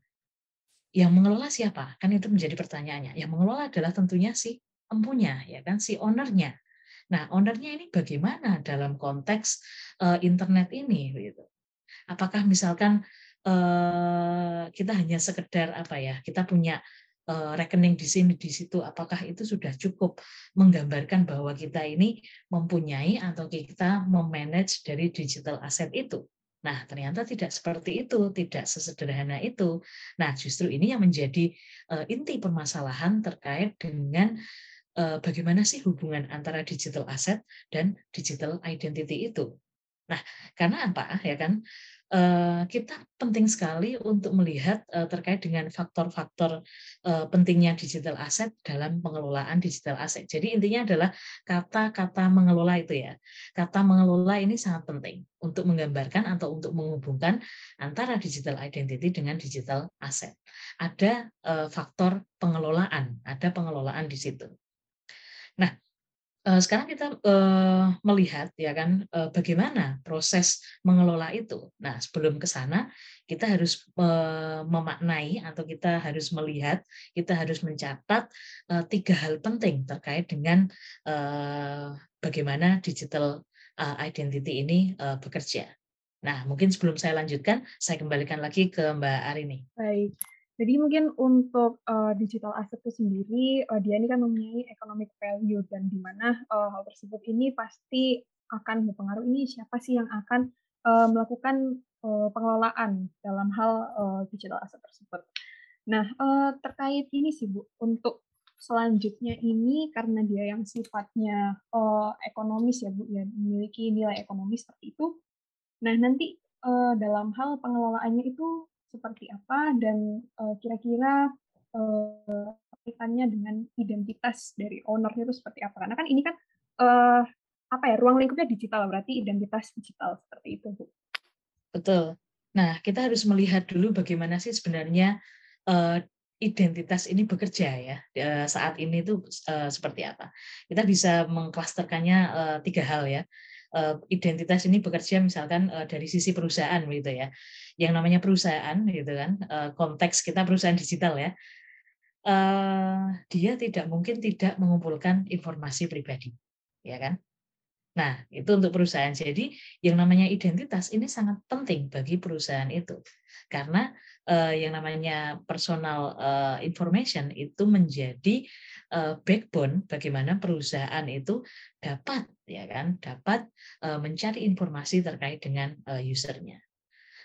yang mengelola siapa? Kan itu menjadi pertanyaannya. Yang mengelola adalah tentunya si empunya ya kan si ownernya Nah, ownernya ini bagaimana dalam konteks uh, internet ini? Gitu. Apakah misalkan uh, kita hanya sekedar apa ya? Kita punya uh, rekening di sini di situ. Apakah itu sudah cukup menggambarkan bahwa kita ini mempunyai atau kita memanage dari digital asset itu? Nah, ternyata tidak seperti itu, tidak sesederhana itu. Nah, justru ini yang menjadi uh, inti permasalahan terkait dengan bagaimana sih hubungan antara digital asset dan digital identity itu. Nah, karena apa ya kan? Eh, kita penting sekali untuk melihat eh, terkait dengan faktor-faktor eh, pentingnya digital asset dalam pengelolaan digital asset. Jadi intinya adalah kata-kata mengelola itu ya. Kata mengelola ini sangat penting untuk menggambarkan atau untuk menghubungkan antara digital identity dengan digital asset. Ada faktor pengelolaan, ada pengelolaan di situ. Nah, sekarang kita melihat ya kan bagaimana proses mengelola itu. Nah, sebelum ke sana kita harus memaknai atau kita harus melihat, kita harus mencatat tiga hal penting terkait dengan bagaimana digital identity ini bekerja. Nah, mungkin sebelum saya lanjutkan, saya kembalikan lagi ke Mbak Arini. Baik. Jadi mungkin untuk uh, digital asset itu sendiri, uh, dia ini kan mempunyai economic value dan di mana uh, hal tersebut ini pasti akan berpengaruh ini siapa sih yang akan uh, melakukan uh, pengelolaan dalam hal uh, digital asset tersebut. Nah, uh, terkait ini sih Bu, untuk selanjutnya ini karena dia yang sifatnya uh, ekonomis ya Bu, ya memiliki nilai ekonomis seperti itu. Nah, nanti uh, dalam hal pengelolaannya itu seperti apa dan uh, kira-kira uh, kaitannya dengan identitas dari ownernya itu seperti apa? Karena kan ini kan uh, apa ya ruang lingkupnya digital berarti identitas digital seperti itu bu. Betul. Nah kita harus melihat dulu bagaimana sih sebenarnya uh, identitas ini bekerja ya saat ini itu uh, seperti apa. Kita bisa mengklasterkannya uh, tiga hal ya. Eh, identitas ini bekerja misalkan eh, dari sisi perusahaan gitu ya. Yang namanya perusahaan gitu kan, eh, konteks kita perusahaan digital ya. Dia tidak mungkin tidak mengumpulkan informasi pribadi, ya kan? Nah, itu untuk perusahaan. Jadi, yang namanya identitas ini sangat penting bagi perusahaan itu. Karena yang namanya personal information itu menjadi backbone bagaimana perusahaan itu dapat ya kan dapat mencari informasi terkait dengan usernya.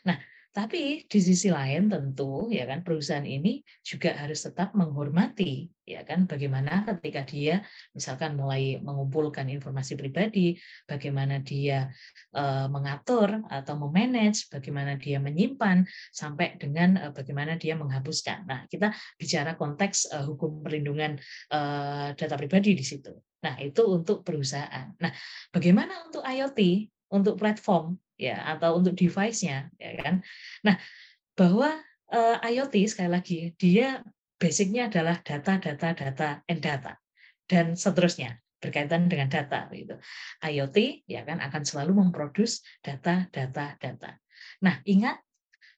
Nah, tapi di sisi lain tentu ya kan perusahaan ini juga harus tetap menghormati ya kan bagaimana ketika dia misalkan mulai mengumpulkan informasi pribadi, bagaimana dia uh, mengatur atau memanage, bagaimana dia menyimpan sampai dengan uh, bagaimana dia menghapuskan. Nah, kita bicara konteks uh, hukum perlindungan uh, data pribadi di situ. Nah, itu untuk perusahaan. Nah, bagaimana untuk IoT, untuk platform ya atau untuk device-nya ya kan. Nah, bahwa uh, IoT sekali lagi dia basicnya adalah data data data and data dan seterusnya berkaitan dengan data gitu. IoT ya kan akan selalu memproduksi data data data. Nah, ingat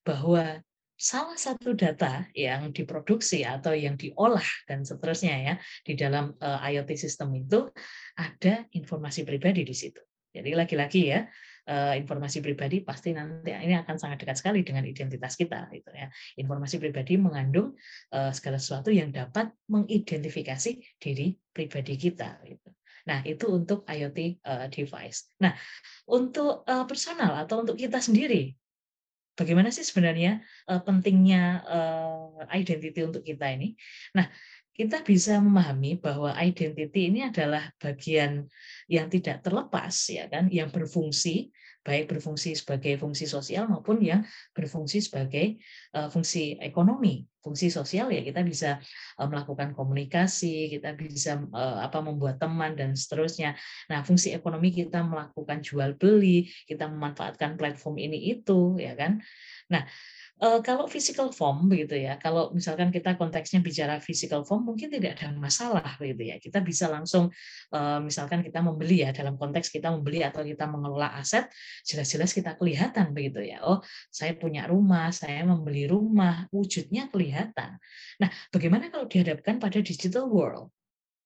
bahwa salah satu data yang diproduksi atau yang diolah dan seterusnya ya di dalam uh, IoT sistem itu ada informasi pribadi di situ. Jadi lagi-lagi ya informasi pribadi pasti nanti ini akan sangat dekat sekali dengan identitas kita gitu ya. Informasi pribadi mengandung uh, segala sesuatu yang dapat mengidentifikasi diri pribadi kita gitu. Nah, itu untuk IoT eh, device. Nah, untuk personal atau untuk kita sendiri bagaimana sih sebenarnya pentingnya identity untuk kita ini? Nah, kita bisa memahami bahwa identity ini adalah bagian yang tidak terlepas ya kan? Yang berfungsi baik berfungsi sebagai fungsi sosial maupun yang berfungsi sebagai uh, fungsi ekonomi fungsi sosial ya kita bisa uh, melakukan komunikasi kita bisa uh, apa membuat teman dan seterusnya. Nah fungsi ekonomi kita melakukan jual beli kita memanfaatkan platform ini itu ya kan? Nah Uh, kalau physical form begitu ya, kalau misalkan kita konteksnya bicara physical form mungkin tidak ada masalah begitu ya. Kita bisa langsung uh, misalkan kita membeli ya dalam konteks kita membeli atau kita mengelola aset, jelas-jelas kita kelihatan begitu ya. Oh, saya punya rumah, saya membeli rumah, wujudnya kelihatan. Nah, bagaimana kalau dihadapkan pada digital world?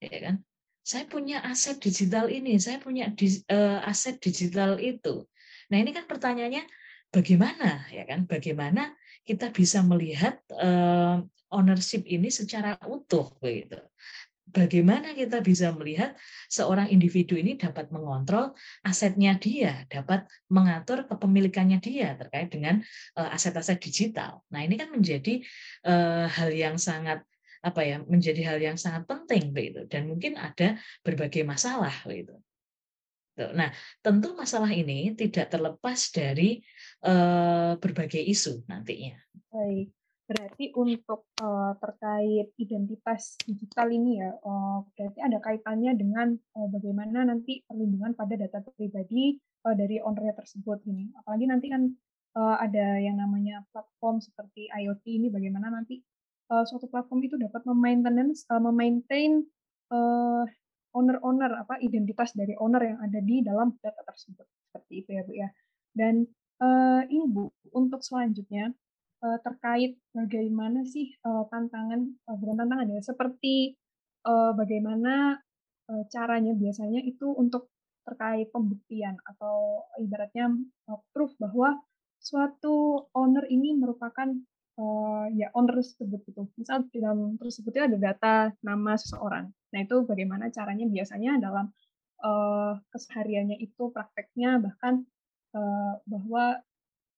Ya kan? Saya punya aset digital ini, saya punya di, uh, aset digital itu. Nah, ini kan pertanyaannya bagaimana ya kan? Bagaimana kita bisa melihat uh, ownership ini secara utuh begitu. bagaimana kita bisa melihat seorang individu ini dapat mengontrol asetnya dia, dapat mengatur kepemilikannya dia terkait dengan eh, aset-aset digital. Nah, ini kan menjadi uh, hal yang sangat apa ya, menjadi hal yang sangat penting begitu dan mungkin ada berbagai masalah begitu. Nah, tentu masalah ini tidak terlepas dari uh, berbagai isu nantinya. Baik. Berarti untuk uh, terkait identitas digital ini ya, uh, berarti ada kaitannya dengan uh, bagaimana nanti perlindungan pada data pribadi uh, dari owner tersebut ini. Apalagi nanti kan uh, ada yang namanya platform seperti IoT ini, bagaimana nanti uh, suatu platform itu dapat memaintenance, uh, memaintain uh, owner-owner apa identitas dari owner yang ada di dalam data tersebut seperti itu ya bu ya. Dan uh, ini bu untuk selanjutnya uh, terkait bagaimana sih uh, tantangan uh, bukan tantangan ya seperti uh, bagaimana uh, caranya biasanya itu untuk terkait pembuktian atau ibaratnya uh, proof bahwa suatu owner ini merupakan uh, ya owner tersebut gitu. Misal di dalam tersebut ada data nama seseorang. Nah itu bagaimana caranya biasanya dalam uh, kesehariannya itu prakteknya bahkan uh, bahwa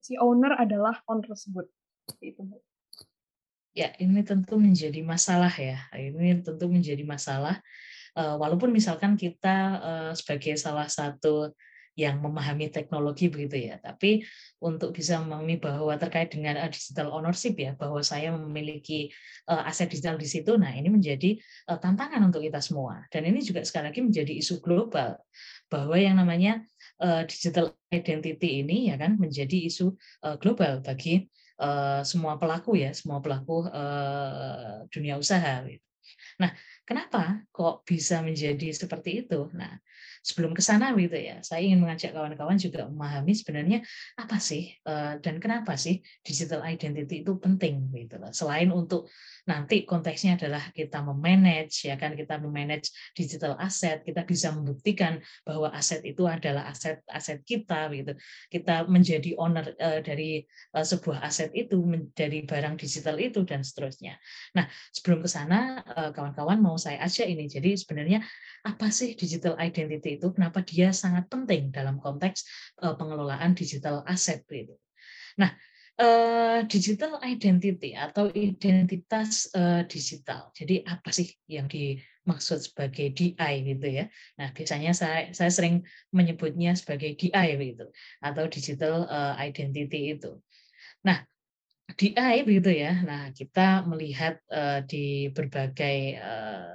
si owner adalah owner tersebut. Itu. Ya, ini tentu menjadi masalah ya. Ini tentu menjadi masalah. Uh, walaupun misalkan kita uh, sebagai salah satu yang memahami teknologi begitu ya, tapi untuk bisa memahami bahwa terkait dengan uh, digital ownership ya, bahwa saya memiliki uh, aset digital di situ, nah ini menjadi uh, tantangan untuk kita semua. Dan ini juga sekali lagi menjadi isu global bahwa yang namanya digital identity ini ya kan menjadi isu global bagi Eh, semua pelaku ya, semua pelaku dunia usaha. Gitu. Nah, kenapa kok bisa menjadi seperti itu? Nah, sebelum ke sana gitu ya, saya ingin mengajak kawan-kawan juga memahami sebenarnya apa sih uh, dan kenapa sih digital identity itu penting gitu loh. Selain untuk nanti konteksnya adalah kita memanage ya kan kita memanage digital aset, kita bisa membuktikan bahwa aset itu adalah aset aset kita gitu. Kita menjadi owner uh, dari uh, sebuah aset itu dari barang digital itu dan seterusnya. Nah, sebelum ke sana kawan-kawan mau saya ajak ini. Jadi sebenarnya apa sih digital identity itu? Kenapa dia sangat penting dalam konteks uh, pengelolaan digital aset itu? Nah, uh, digital identity atau identitas uh, digital. Jadi apa sih yang dimaksud sebagai DI gitu ya? Nah, biasanya saya saya sering menyebutnya sebagai DI gitu atau digital identity itu. Nah, DI begitu ya. Nah, kita melihat uh, di berbagai uh,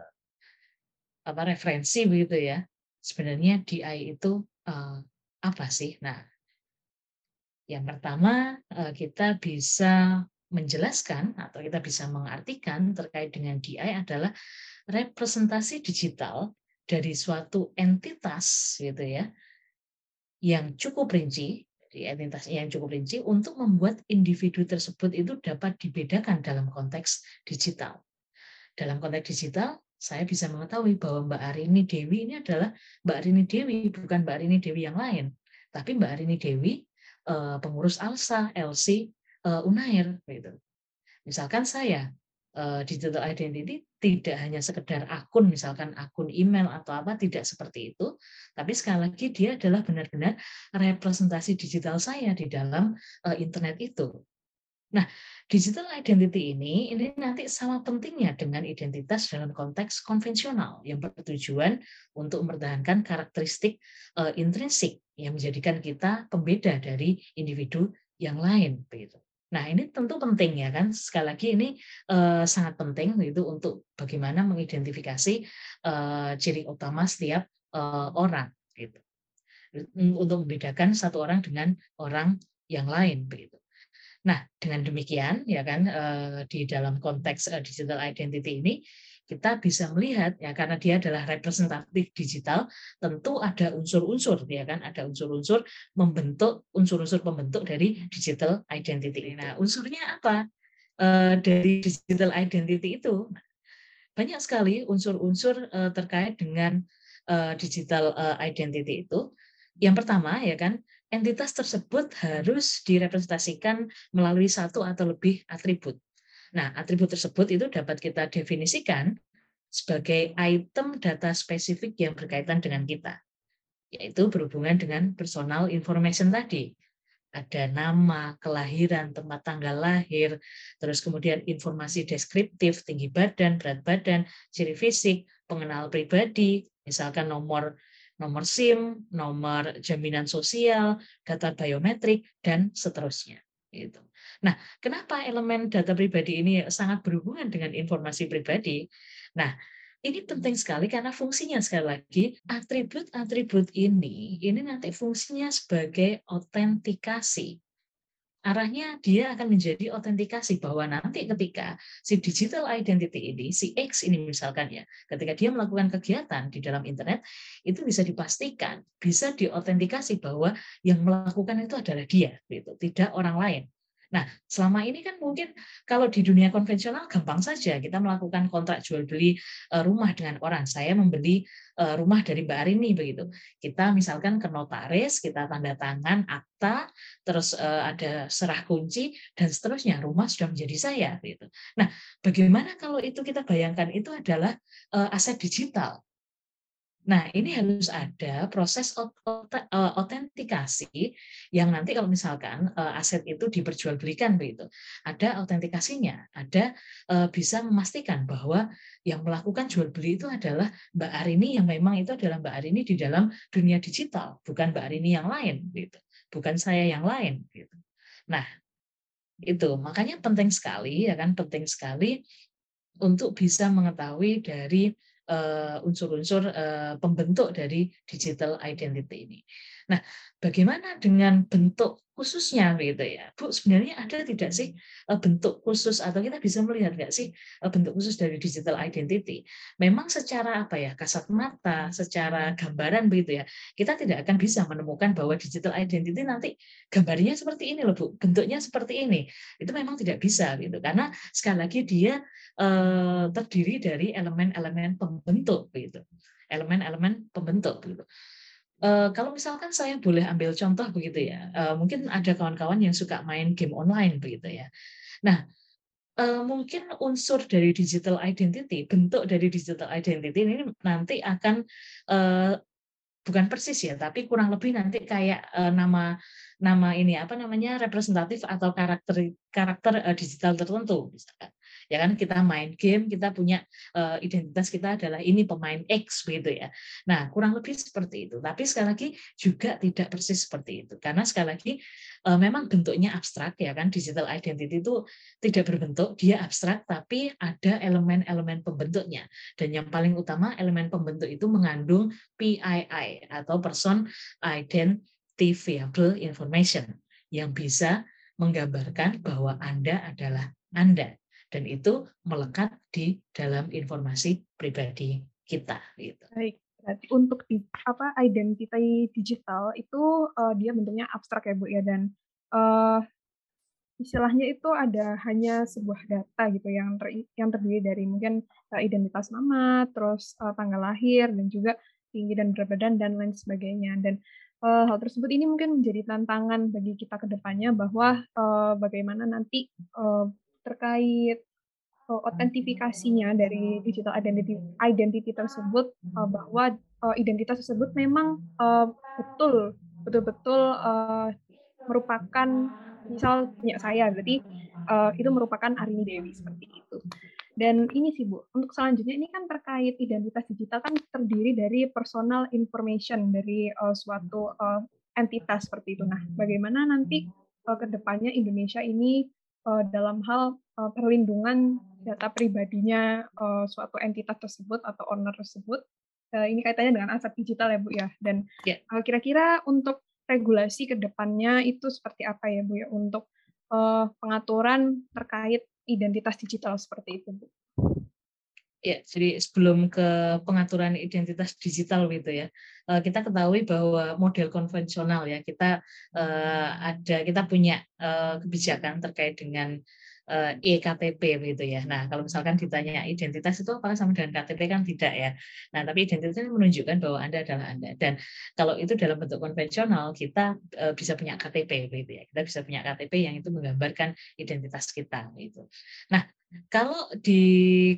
apa referensi begitu ya. Sebenarnya DI itu uh, apa sih? Nah, yang pertama uh, kita bisa menjelaskan atau kita bisa mengartikan terkait dengan DI adalah representasi digital dari suatu entitas gitu ya yang cukup rinci di entitas yang cukup rinci untuk membuat individu tersebut itu dapat dibedakan dalam konteks digital. Dalam konteks digital, saya bisa mengetahui bahwa Mbak Arini Dewi ini adalah Mbak Arini Dewi, bukan Mbak Arini Dewi yang lain. Tapi Mbak Arini Dewi, eh, pengurus ALSA, LC, eh, Unair. Gitu. Misalkan saya, digital identity tidak hanya sekedar akun, misalkan akun email atau apa, tidak seperti itu. Tapi sekali lagi dia adalah benar-benar representasi digital saya di dalam internet itu. Nah, digital identity ini ini nanti sama pentingnya dengan identitas dalam konteks konvensional yang bertujuan untuk mempertahankan karakteristik uh, intrinsik yang menjadikan kita pembeda dari individu yang lain begitu. Nah, ini tentu penting ya kan. Sekali lagi ini uh, sangat penting itu untuk bagaimana mengidentifikasi uh, ciri utama setiap uh, orang gitu. Untuk membedakan satu orang dengan orang yang lain begitu. Nah, dengan demikian ya kan di dalam konteks digital identity ini kita bisa melihat ya karena dia adalah representatif digital tentu ada unsur-unsur ya kan ada unsur-unsur membentuk unsur-unsur pembentuk dari digital identity. Nah, unsurnya apa? Eh, dari digital identity itu banyak sekali unsur-unsur terkait dengan digital identity itu. Yang pertama ya kan entitas tersebut harus direpresentasikan melalui satu atau lebih atribut. Nah, atribut tersebut itu dapat kita definisikan sebagai item data spesifik yang berkaitan dengan kita, yaitu berhubungan dengan personal information tadi. Ada nama, kelahiran, tempat tanggal lahir, terus kemudian informasi deskriptif, tinggi badan, berat badan, ciri fisik, pengenal pribadi, misalkan nomor nomor SIM, nomor jaminan sosial, data biometrik, dan seterusnya. Gitu. Nah, kenapa elemen data pribadi ini sangat berhubungan dengan informasi pribadi? Nah, ini penting sekali karena fungsinya sekali lagi atribut-atribut ini ini nanti fungsinya sebagai autentikasi. Arahnya dia akan menjadi autentikasi bahwa nanti ketika si digital identity ini, si X ini misalkan ya, ketika dia melakukan kegiatan di dalam internet, itu bisa dipastikan, bisa diautentikasi bahwa yang melakukan itu adalah dia, gitu, tidak orang lain. Nah, selama ini kan mungkin kalau di dunia konvensional gampang saja kita melakukan kontrak jual beli eh, rumah dengan orang. Saya membeli eh, rumah dari Mbak Arini begitu. Kita misalkan ke notaris, kita tanda tangan akta, terus eh, ada serah kunci dan seterusnya. Rumah sudah menjadi saya gitu. Nah, bagaimana kalau itu kita bayangkan itu adalah aset digital Nah, ini harus ada proses autentikasi eh, yang nanti kalau misalkan eh, aset itu diperjualbelikan begitu, ada autentikasinya, ada eh, bisa memastikan bahwa yang melakukan jual beli itu adalah Mbak Arini yang memang itu adalah Mbak Arini di dalam dunia digital, bukan Mbak Arini yang lain gitu, bukan saya yang lain gitu. Nah, itu makanya penting sekali ya kan penting sekali untuk bisa mengetahui dari unsur-unsur uh, pembentuk dari digital identity ini. Nah, bagaimana dengan bentuk khususnya gitu ya, Bu? Sebenarnya ada tidak sih eh, bentuk khusus atau kita bisa melihat nggak sih bentuk khusus dari digital identity? Memang secara apa ya kasat mata, secara gambaran begitu ya, kita tidak akan bisa menemukan bahwa digital identity nanti gambarnya seperti ini loh Bu, bentuknya seperti ini. Itu memang tidak bisa gitu, karena sekali lagi dia Eh, terdiri dari elemen-elemen pembentuk gitu elemen-elemen pembentuk gitu Uh, kalau misalkan saya boleh ambil contoh begitu ya, uh, mungkin ada kawan-kawan yang suka main game online begitu ya. Nah, uh, mungkin unsur dari digital identity, bentuk dari digital identity ini nanti akan uh, bukan persis ya, tapi kurang lebih nanti kayak uh, nama nama ini apa namanya representatif atau karakter karakter uh, digital tertentu misalkan ya kan kita main game kita punya uh, identitas kita adalah ini pemain X gitu ya. Nah kurang lebih seperti itu. Tapi sekali lagi juga tidak persis seperti itu. Karena sekali lagi uh, memang bentuknya abstrak ya kan. Digital identity itu tidak berbentuk dia abstrak tapi ada elemen-elemen pembentuknya. Dan yang paling utama elemen pembentuk itu mengandung PII atau person identifiable information yang bisa menggambarkan bahwa Anda adalah Anda dan itu melekat di dalam informasi pribadi kita gitu. Baik. Berarti untuk di, apa identitas digital itu uh, dia bentuknya abstrak ya Bu ya dan uh, istilahnya itu ada hanya sebuah data gitu yang ter, yang terdiri dari mungkin uh, identitas nama, terus uh, tanggal lahir dan juga tinggi dan berat badan dan lain sebagainya dan uh, hal tersebut ini mungkin menjadi tantangan bagi kita ke depannya bahwa uh, bagaimana nanti uh, terkait uh, dari digital identity identity tersebut uh, bahwa uh, identitas tersebut memang uh, betul betul-betul uh, merupakan misal punya saya berarti uh, itu merupakan Arini Dewi seperti itu. Dan ini sih Bu, untuk selanjutnya ini kan terkait identitas digital kan terdiri dari personal information dari uh, suatu uh, entitas seperti itu. Nah, bagaimana nanti uh, ke depannya Indonesia ini uh, dalam hal uh, perlindungan data pribadinya uh, suatu entitas tersebut atau owner tersebut. Uh, ini kaitannya dengan aset digital ya Bu ya. Dan yeah. uh, kira-kira untuk regulasi ke depannya itu seperti apa ya Bu ya untuk uh, pengaturan terkait identitas digital seperti itu Bu. Ya, jadi sebelum ke pengaturan identitas digital gitu ya, kita ketahui bahwa model konvensional ya kita ada kita punya kebijakan terkait dengan eKTP begitu ya. Nah, kalau misalkan ditanya identitas itu apakah sama dengan KTP kan tidak ya. Nah, tapi identitas ini menunjukkan bahwa Anda adalah Anda. Dan kalau itu dalam bentuk konvensional, kita bisa punya KTP begitu ya. Kita bisa punya KTP yang itu menggambarkan identitas kita gitu. Nah, Kalau di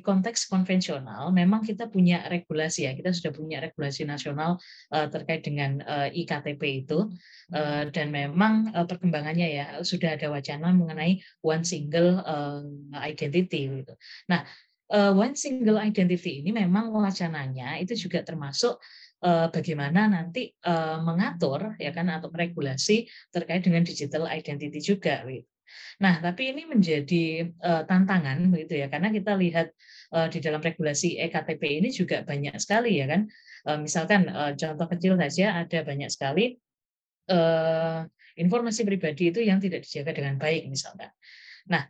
konteks konvensional, memang kita punya regulasi ya, kita sudah punya regulasi nasional uh, terkait dengan uh, iktp itu, uh, dan memang uh, perkembangannya ya sudah ada wacana mengenai one single uh, identity. Gitu. Nah, uh, one single identity ini memang wacananya itu juga termasuk uh, bagaimana nanti uh, mengatur ya kan atau regulasi terkait dengan digital identity juga. Nah, tapi ini menjadi uh, tantangan begitu ya, karena kita lihat uh, di dalam regulasi ektp ini juga banyak sekali ya kan. Uh, misalkan uh, contoh kecil saja ada banyak sekali uh, informasi pribadi itu yang tidak dijaga dengan baik misalkan. Nah,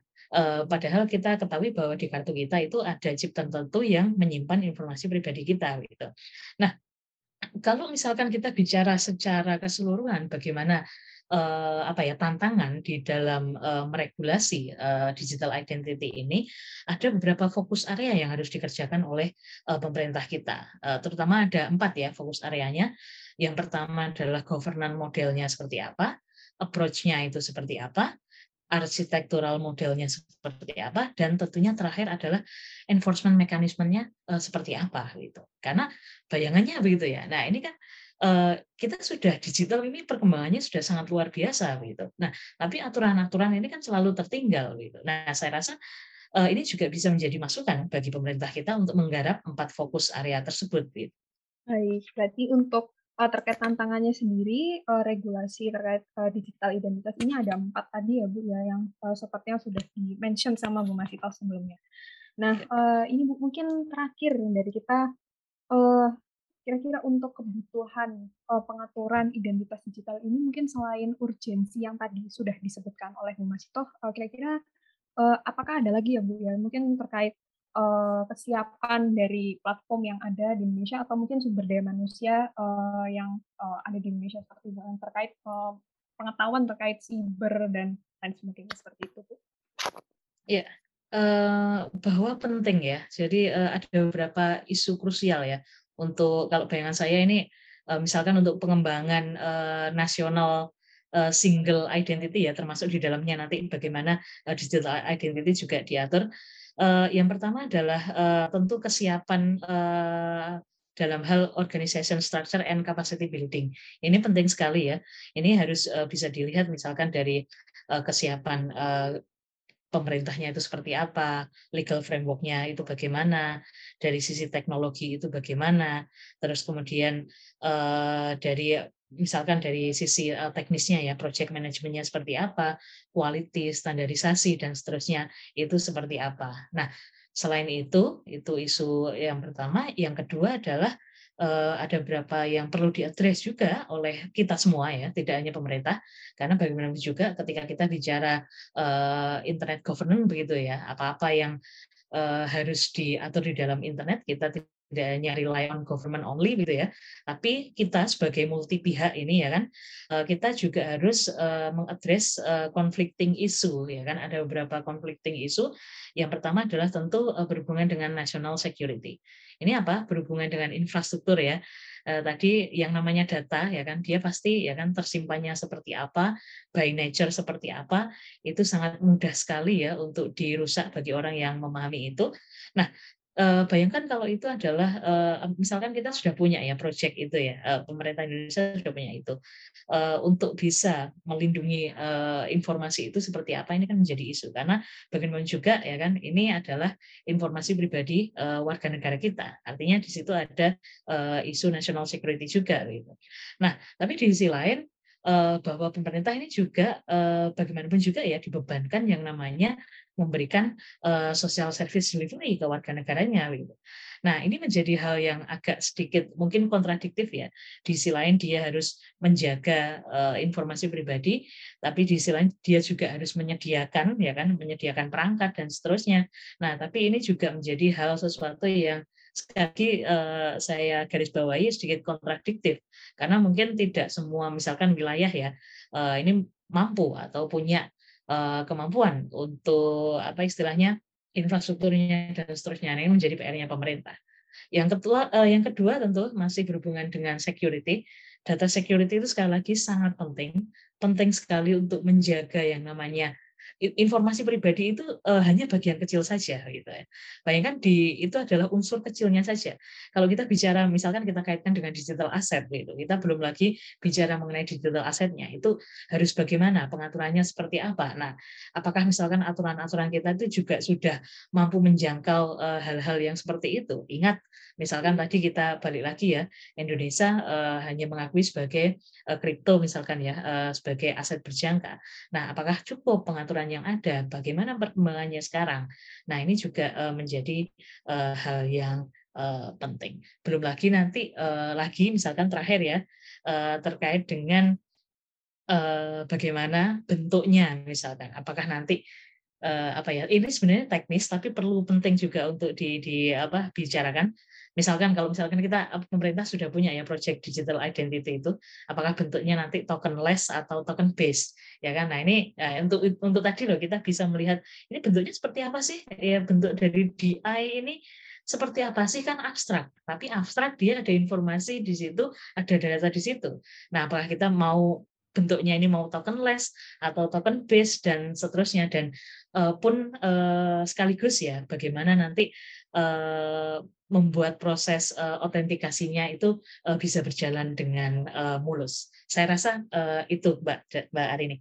padahal kita ketahui bahwa di kartu kita itu ada chip tertentu yang menyimpan informasi pribadi kita gitu. Nah, kalau misalkan kita bicara secara keseluruhan bagaimana uh, apa ya tantangan di dalam uh, meregulasi uh, digital identity ini ada beberapa fokus area yang harus dikerjakan oleh uh, pemerintah kita. Uh, terutama ada empat ya fokus areanya. Yang pertama adalah governance modelnya seperti apa, approach-nya itu seperti apa, arsitektural modelnya seperti apa dan tentunya terakhir adalah enforcement mekanismenya seperti apa gitu karena bayangannya begitu ya nah ini kan uh, kita sudah digital ini perkembangannya sudah sangat luar biasa gitu nah tapi aturan-aturan ini kan selalu tertinggal gitu nah saya rasa uh, ini juga bisa menjadi masukan bagi pemerintah kita untuk menggarap empat fokus area tersebut gitu. Baik, berarti untuk uh, terkait tantangannya sendiri, uh, regulasi terkait uh, digital identitas ini ada empat tadi ya Bu ya, yang uh, sepertinya sudah di-mention sama Bu Masito sebelumnya. Nah, uh, ini Bu mungkin terakhir dari kita, uh, kira-kira untuk kebutuhan uh, pengaturan identitas digital ini mungkin selain urgensi yang tadi sudah disebutkan oleh Bu Masito, uh, kira-kira uh, apakah ada lagi ya Bu ya, mungkin terkait uh, kesiapan dari platform yang ada di Indonesia atau mungkin sumber daya manusia uh, yang uh, ada di Indonesia seperti yang terkait uh, pengetahuan terkait siber dan lain sebagainya seperti itu, Bu? Ya, uh, bahwa penting ya. Jadi ada beberapa isu krusial ya untuk kalau bayangan saya ini uh, misalkan untuk pengembangan uh, nasional uh, single identity ya termasuk di dalamnya nanti bagaimana digital identity juga diatur yang pertama adalah tentu kesiapan dalam hal organization structure and capacity building. Ini penting sekali ya. Ini harus bisa dilihat misalkan dari kesiapan pemerintahnya itu seperti apa, legal framework-nya itu bagaimana, dari sisi teknologi itu bagaimana, terus kemudian uh, dari misalkan dari sisi uh, teknisnya ya project manajemennya seperti apa, quality, standarisasi dan seterusnya itu seperti apa. Nah, selain itu itu isu yang pertama, yang kedua adalah ada beberapa yang perlu diadres juga oleh kita semua ya, tidak hanya pemerintah, karena bagaimana juga ketika kita bicara uh, internet governance begitu ya, apa-apa yang uh, harus diatur di dalam internet kita tidak hanya rely on government only gitu ya, tapi kita sebagai multi pihak ini ya kan, eh, kita juga harus eh, mengadres eh, conflicting issue ya kan, ada beberapa conflicting issue. Yang pertama adalah tentu berhubungan dengan national security. Ini apa? Berhubungan dengan infrastruktur ya. Tadi yang namanya data ya kan, dia pasti ya kan tersimpannya seperti apa, by nature seperti apa, itu sangat mudah sekali ya untuk dirusak bagi orang yang memahami itu. Nah, Uh, bayangkan kalau itu adalah uh, misalkan kita sudah punya ya project itu ya uh, pemerintah Indonesia sudah punya itu. Untuk bisa melindungi informasi itu seperti apa ini kan menjadi isu. Karena bagaimana juga ya kan ini adalah informasi pribadi warga negara kita. Artinya di situ ada isu national security juga gitu. Nah tapi di sisi lain bahwa pemerintah ini juga bagaimanapun juga ya dibebankan yang namanya memberikan uh, social service delivery ke warga negaranya gitu. Nah, ini menjadi hal yang agak sedikit mungkin kontradiktif ya. Di sisi lain dia harus menjaga uh, informasi pribadi, tapi di sisi lain dia juga harus menyediakan ya kan, menyediakan perangkat dan seterusnya. Nah, tapi ini juga menjadi hal sesuatu yang sekali lagi uh, saya garis bawahi sedikit kontradiktif karena mungkin tidak semua misalkan wilayah ya ini mampu atau punya Eh, kemampuan untuk apa istilahnya infrastrukturnya dan seterusnya. Nah, ini menjadi PR-nya pemerintah. Yang kedua, eh, yang kedua tentu masih berhubungan dengan security. Data security itu sekali lagi sangat penting, penting sekali untuk menjaga yang namanya informasi pribadi itu uh, hanya bagian kecil saja gitu ya. Bayangkan di itu adalah unsur kecilnya saja. Kalau kita bicara misalkan kita kaitkan dengan digital asset gitu, kita belum lagi bicara mengenai digital asetnya. Itu harus bagaimana pengaturannya seperti apa. Nah, apakah misalkan aturan-aturan kita itu juga sudah mampu menjangkau uh, hal-hal yang seperti itu? Ingat misalkan tadi kita balik lagi ya, Indonesia uh, hanya mengakui sebagai kripto uh, misalkan ya, uh, sebagai aset berjangka. Nah, apakah cukup pengaturan yang ada, bagaimana perkembangannya sekarang. Nah, ini juga uh, menjadi uh, hal yang uh, penting. Belum lagi nanti lagi misalkan terakhir ya terkait dengan bagaimana bentuknya misalkan. Apakah nanti apa ya? Ini sebenarnya teknis tapi perlu penting juga untuk di, di apa bicarakan Misalkan kalau misalkan kita pemerintah sudah punya ya project digital identity itu, apakah bentuknya nanti tokenless atau token based, ya kan? Nah ini ya, untuk untuk tadi loh kita bisa melihat ini bentuknya seperti apa sih? Ya bentuk dari DI ini seperti apa sih kan abstrak, tapi abstrak dia ada informasi di situ, ada data di situ. Nah apakah kita mau bentuknya ini mau tokenless atau token based dan seterusnya dan uh, pun uh, sekaligus ya bagaimana nanti membuat proses otentikasinya itu uh, bisa berjalan dengan mulus. Saya rasa itu Mbak Mbak Arini.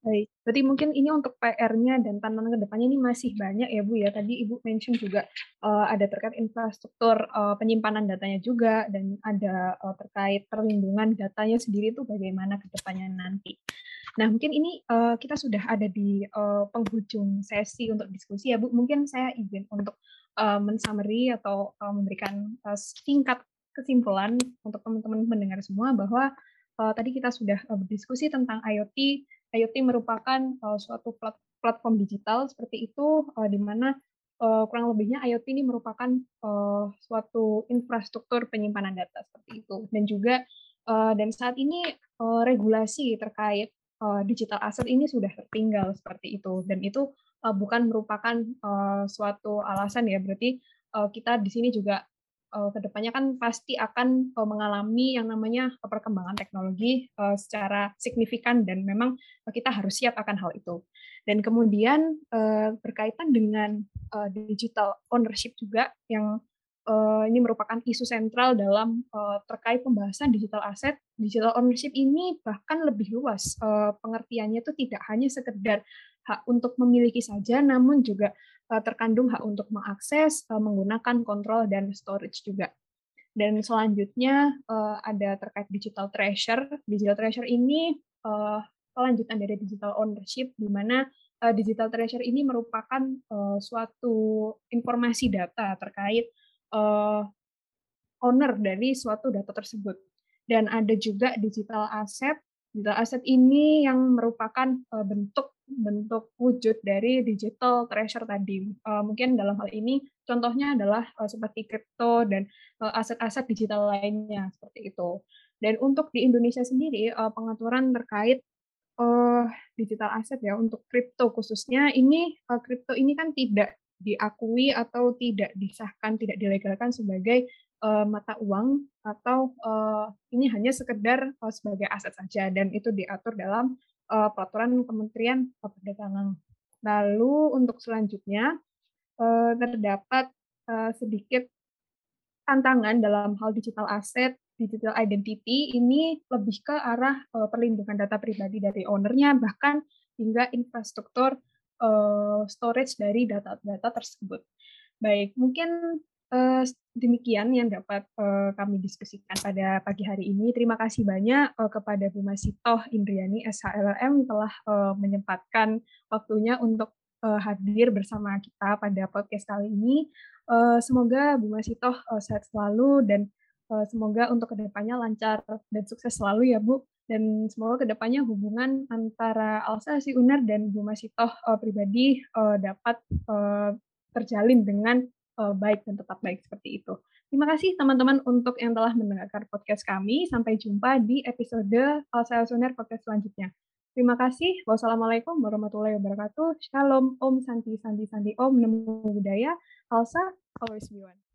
Baik, berarti mungkin ini untuk PR-nya dan tantangan ke depannya ini masih banyak ya Bu ya. Tadi Ibu mention juga ada terkait infrastruktur penyimpanan datanya juga dan ada terkait perlindungan datanya sendiri itu bagaimana ke depannya nanti. Nah mungkin ini uh, kita sudah ada di uh, penghujung sesi untuk diskusi ya Bu. Mungkin saya izin untuk uh, mensummary atau uh, memberikan uh, singkat kesimpulan untuk teman-teman mendengar semua bahwa uh, tadi kita sudah uh, berdiskusi tentang IoT. IoT merupakan uh, suatu plat platform digital seperti itu uh, di mana uh, kurang lebihnya IoT ini merupakan uh, suatu infrastruktur penyimpanan data seperti itu. Dan juga uh, dan saat ini uh, regulasi terkait uh, digital asset ini sudah tertinggal seperti itu dan itu uh, bukan merupakan uh, suatu alasan ya berarti uh, kita di sini juga uh, ke depannya kan pasti akan uh, mengalami yang namanya perkembangan teknologi uh, secara signifikan dan memang kita harus siap akan hal itu. Dan kemudian uh, berkaitan dengan uh, digital ownership juga yang uh, ini merupakan isu sentral dalam uh, terkait pembahasan digital asset. Digital ownership ini bahkan lebih luas. Uh, pengertiannya itu tidak hanya sekedar hak untuk memiliki saja, namun juga uh, terkandung hak untuk mengakses, uh, menggunakan kontrol dan storage juga. Dan selanjutnya uh, ada terkait digital treasure. Digital treasure ini uh, kelanjutan dari digital ownership, di mana digital treasure ini merupakan uh, suatu informasi data terkait uh, owner dari suatu data tersebut. Dan ada juga digital asset. Digital asset ini yang merupakan uh, bentuk bentuk wujud dari digital treasure tadi. Uh, mungkin dalam hal ini contohnya adalah uh, seperti kripto dan aset-aset uh, digital lainnya seperti itu. Dan untuk di Indonesia sendiri uh, pengaturan terkait uh, digital aset ya untuk kripto khususnya ini uh, kripto ini kan tidak diakui atau tidak disahkan, tidak dilegalkan sebagai uh, mata uang atau uh, ini hanya sekedar uh, sebagai aset saja dan itu diatur dalam uh, peraturan Kementerian Perdagangan. Lalu untuk selanjutnya uh, terdapat uh, sedikit tantangan dalam hal digital asset, digital identity ini lebih ke arah perlindungan data pribadi dari ownernya bahkan hingga infrastruktur uh, storage dari data-data tersebut. Baik, mungkin uh, demikian yang dapat uh, kami diskusikan pada pagi hari ini. Terima kasih banyak uh, kepada Bu Masitoh Indriani SHLM telah uh, menyempatkan waktunya untuk uh, hadir bersama kita pada podcast kali ini. Uh, semoga Bu Masitoh uh, sehat selalu dan uh, semoga untuk ke depannya lancar dan sukses selalu ya Bu. Dan semoga ke depannya hubungan antara Alsa Si Unar dan Bu Masitoh uh, pribadi uh, dapat uh, terjalin dengan uh, baik dan tetap baik seperti itu. Terima kasih teman-teman untuk yang telah mendengarkan podcast kami. Sampai jumpa di episode Alsa Soner podcast selanjutnya. Terima kasih. Wassalamualaikum warahmatullahi wabarakatuh. Shalom. Om Santi Santi Santi Om. Namo Buddhaya. Alsa, always be one.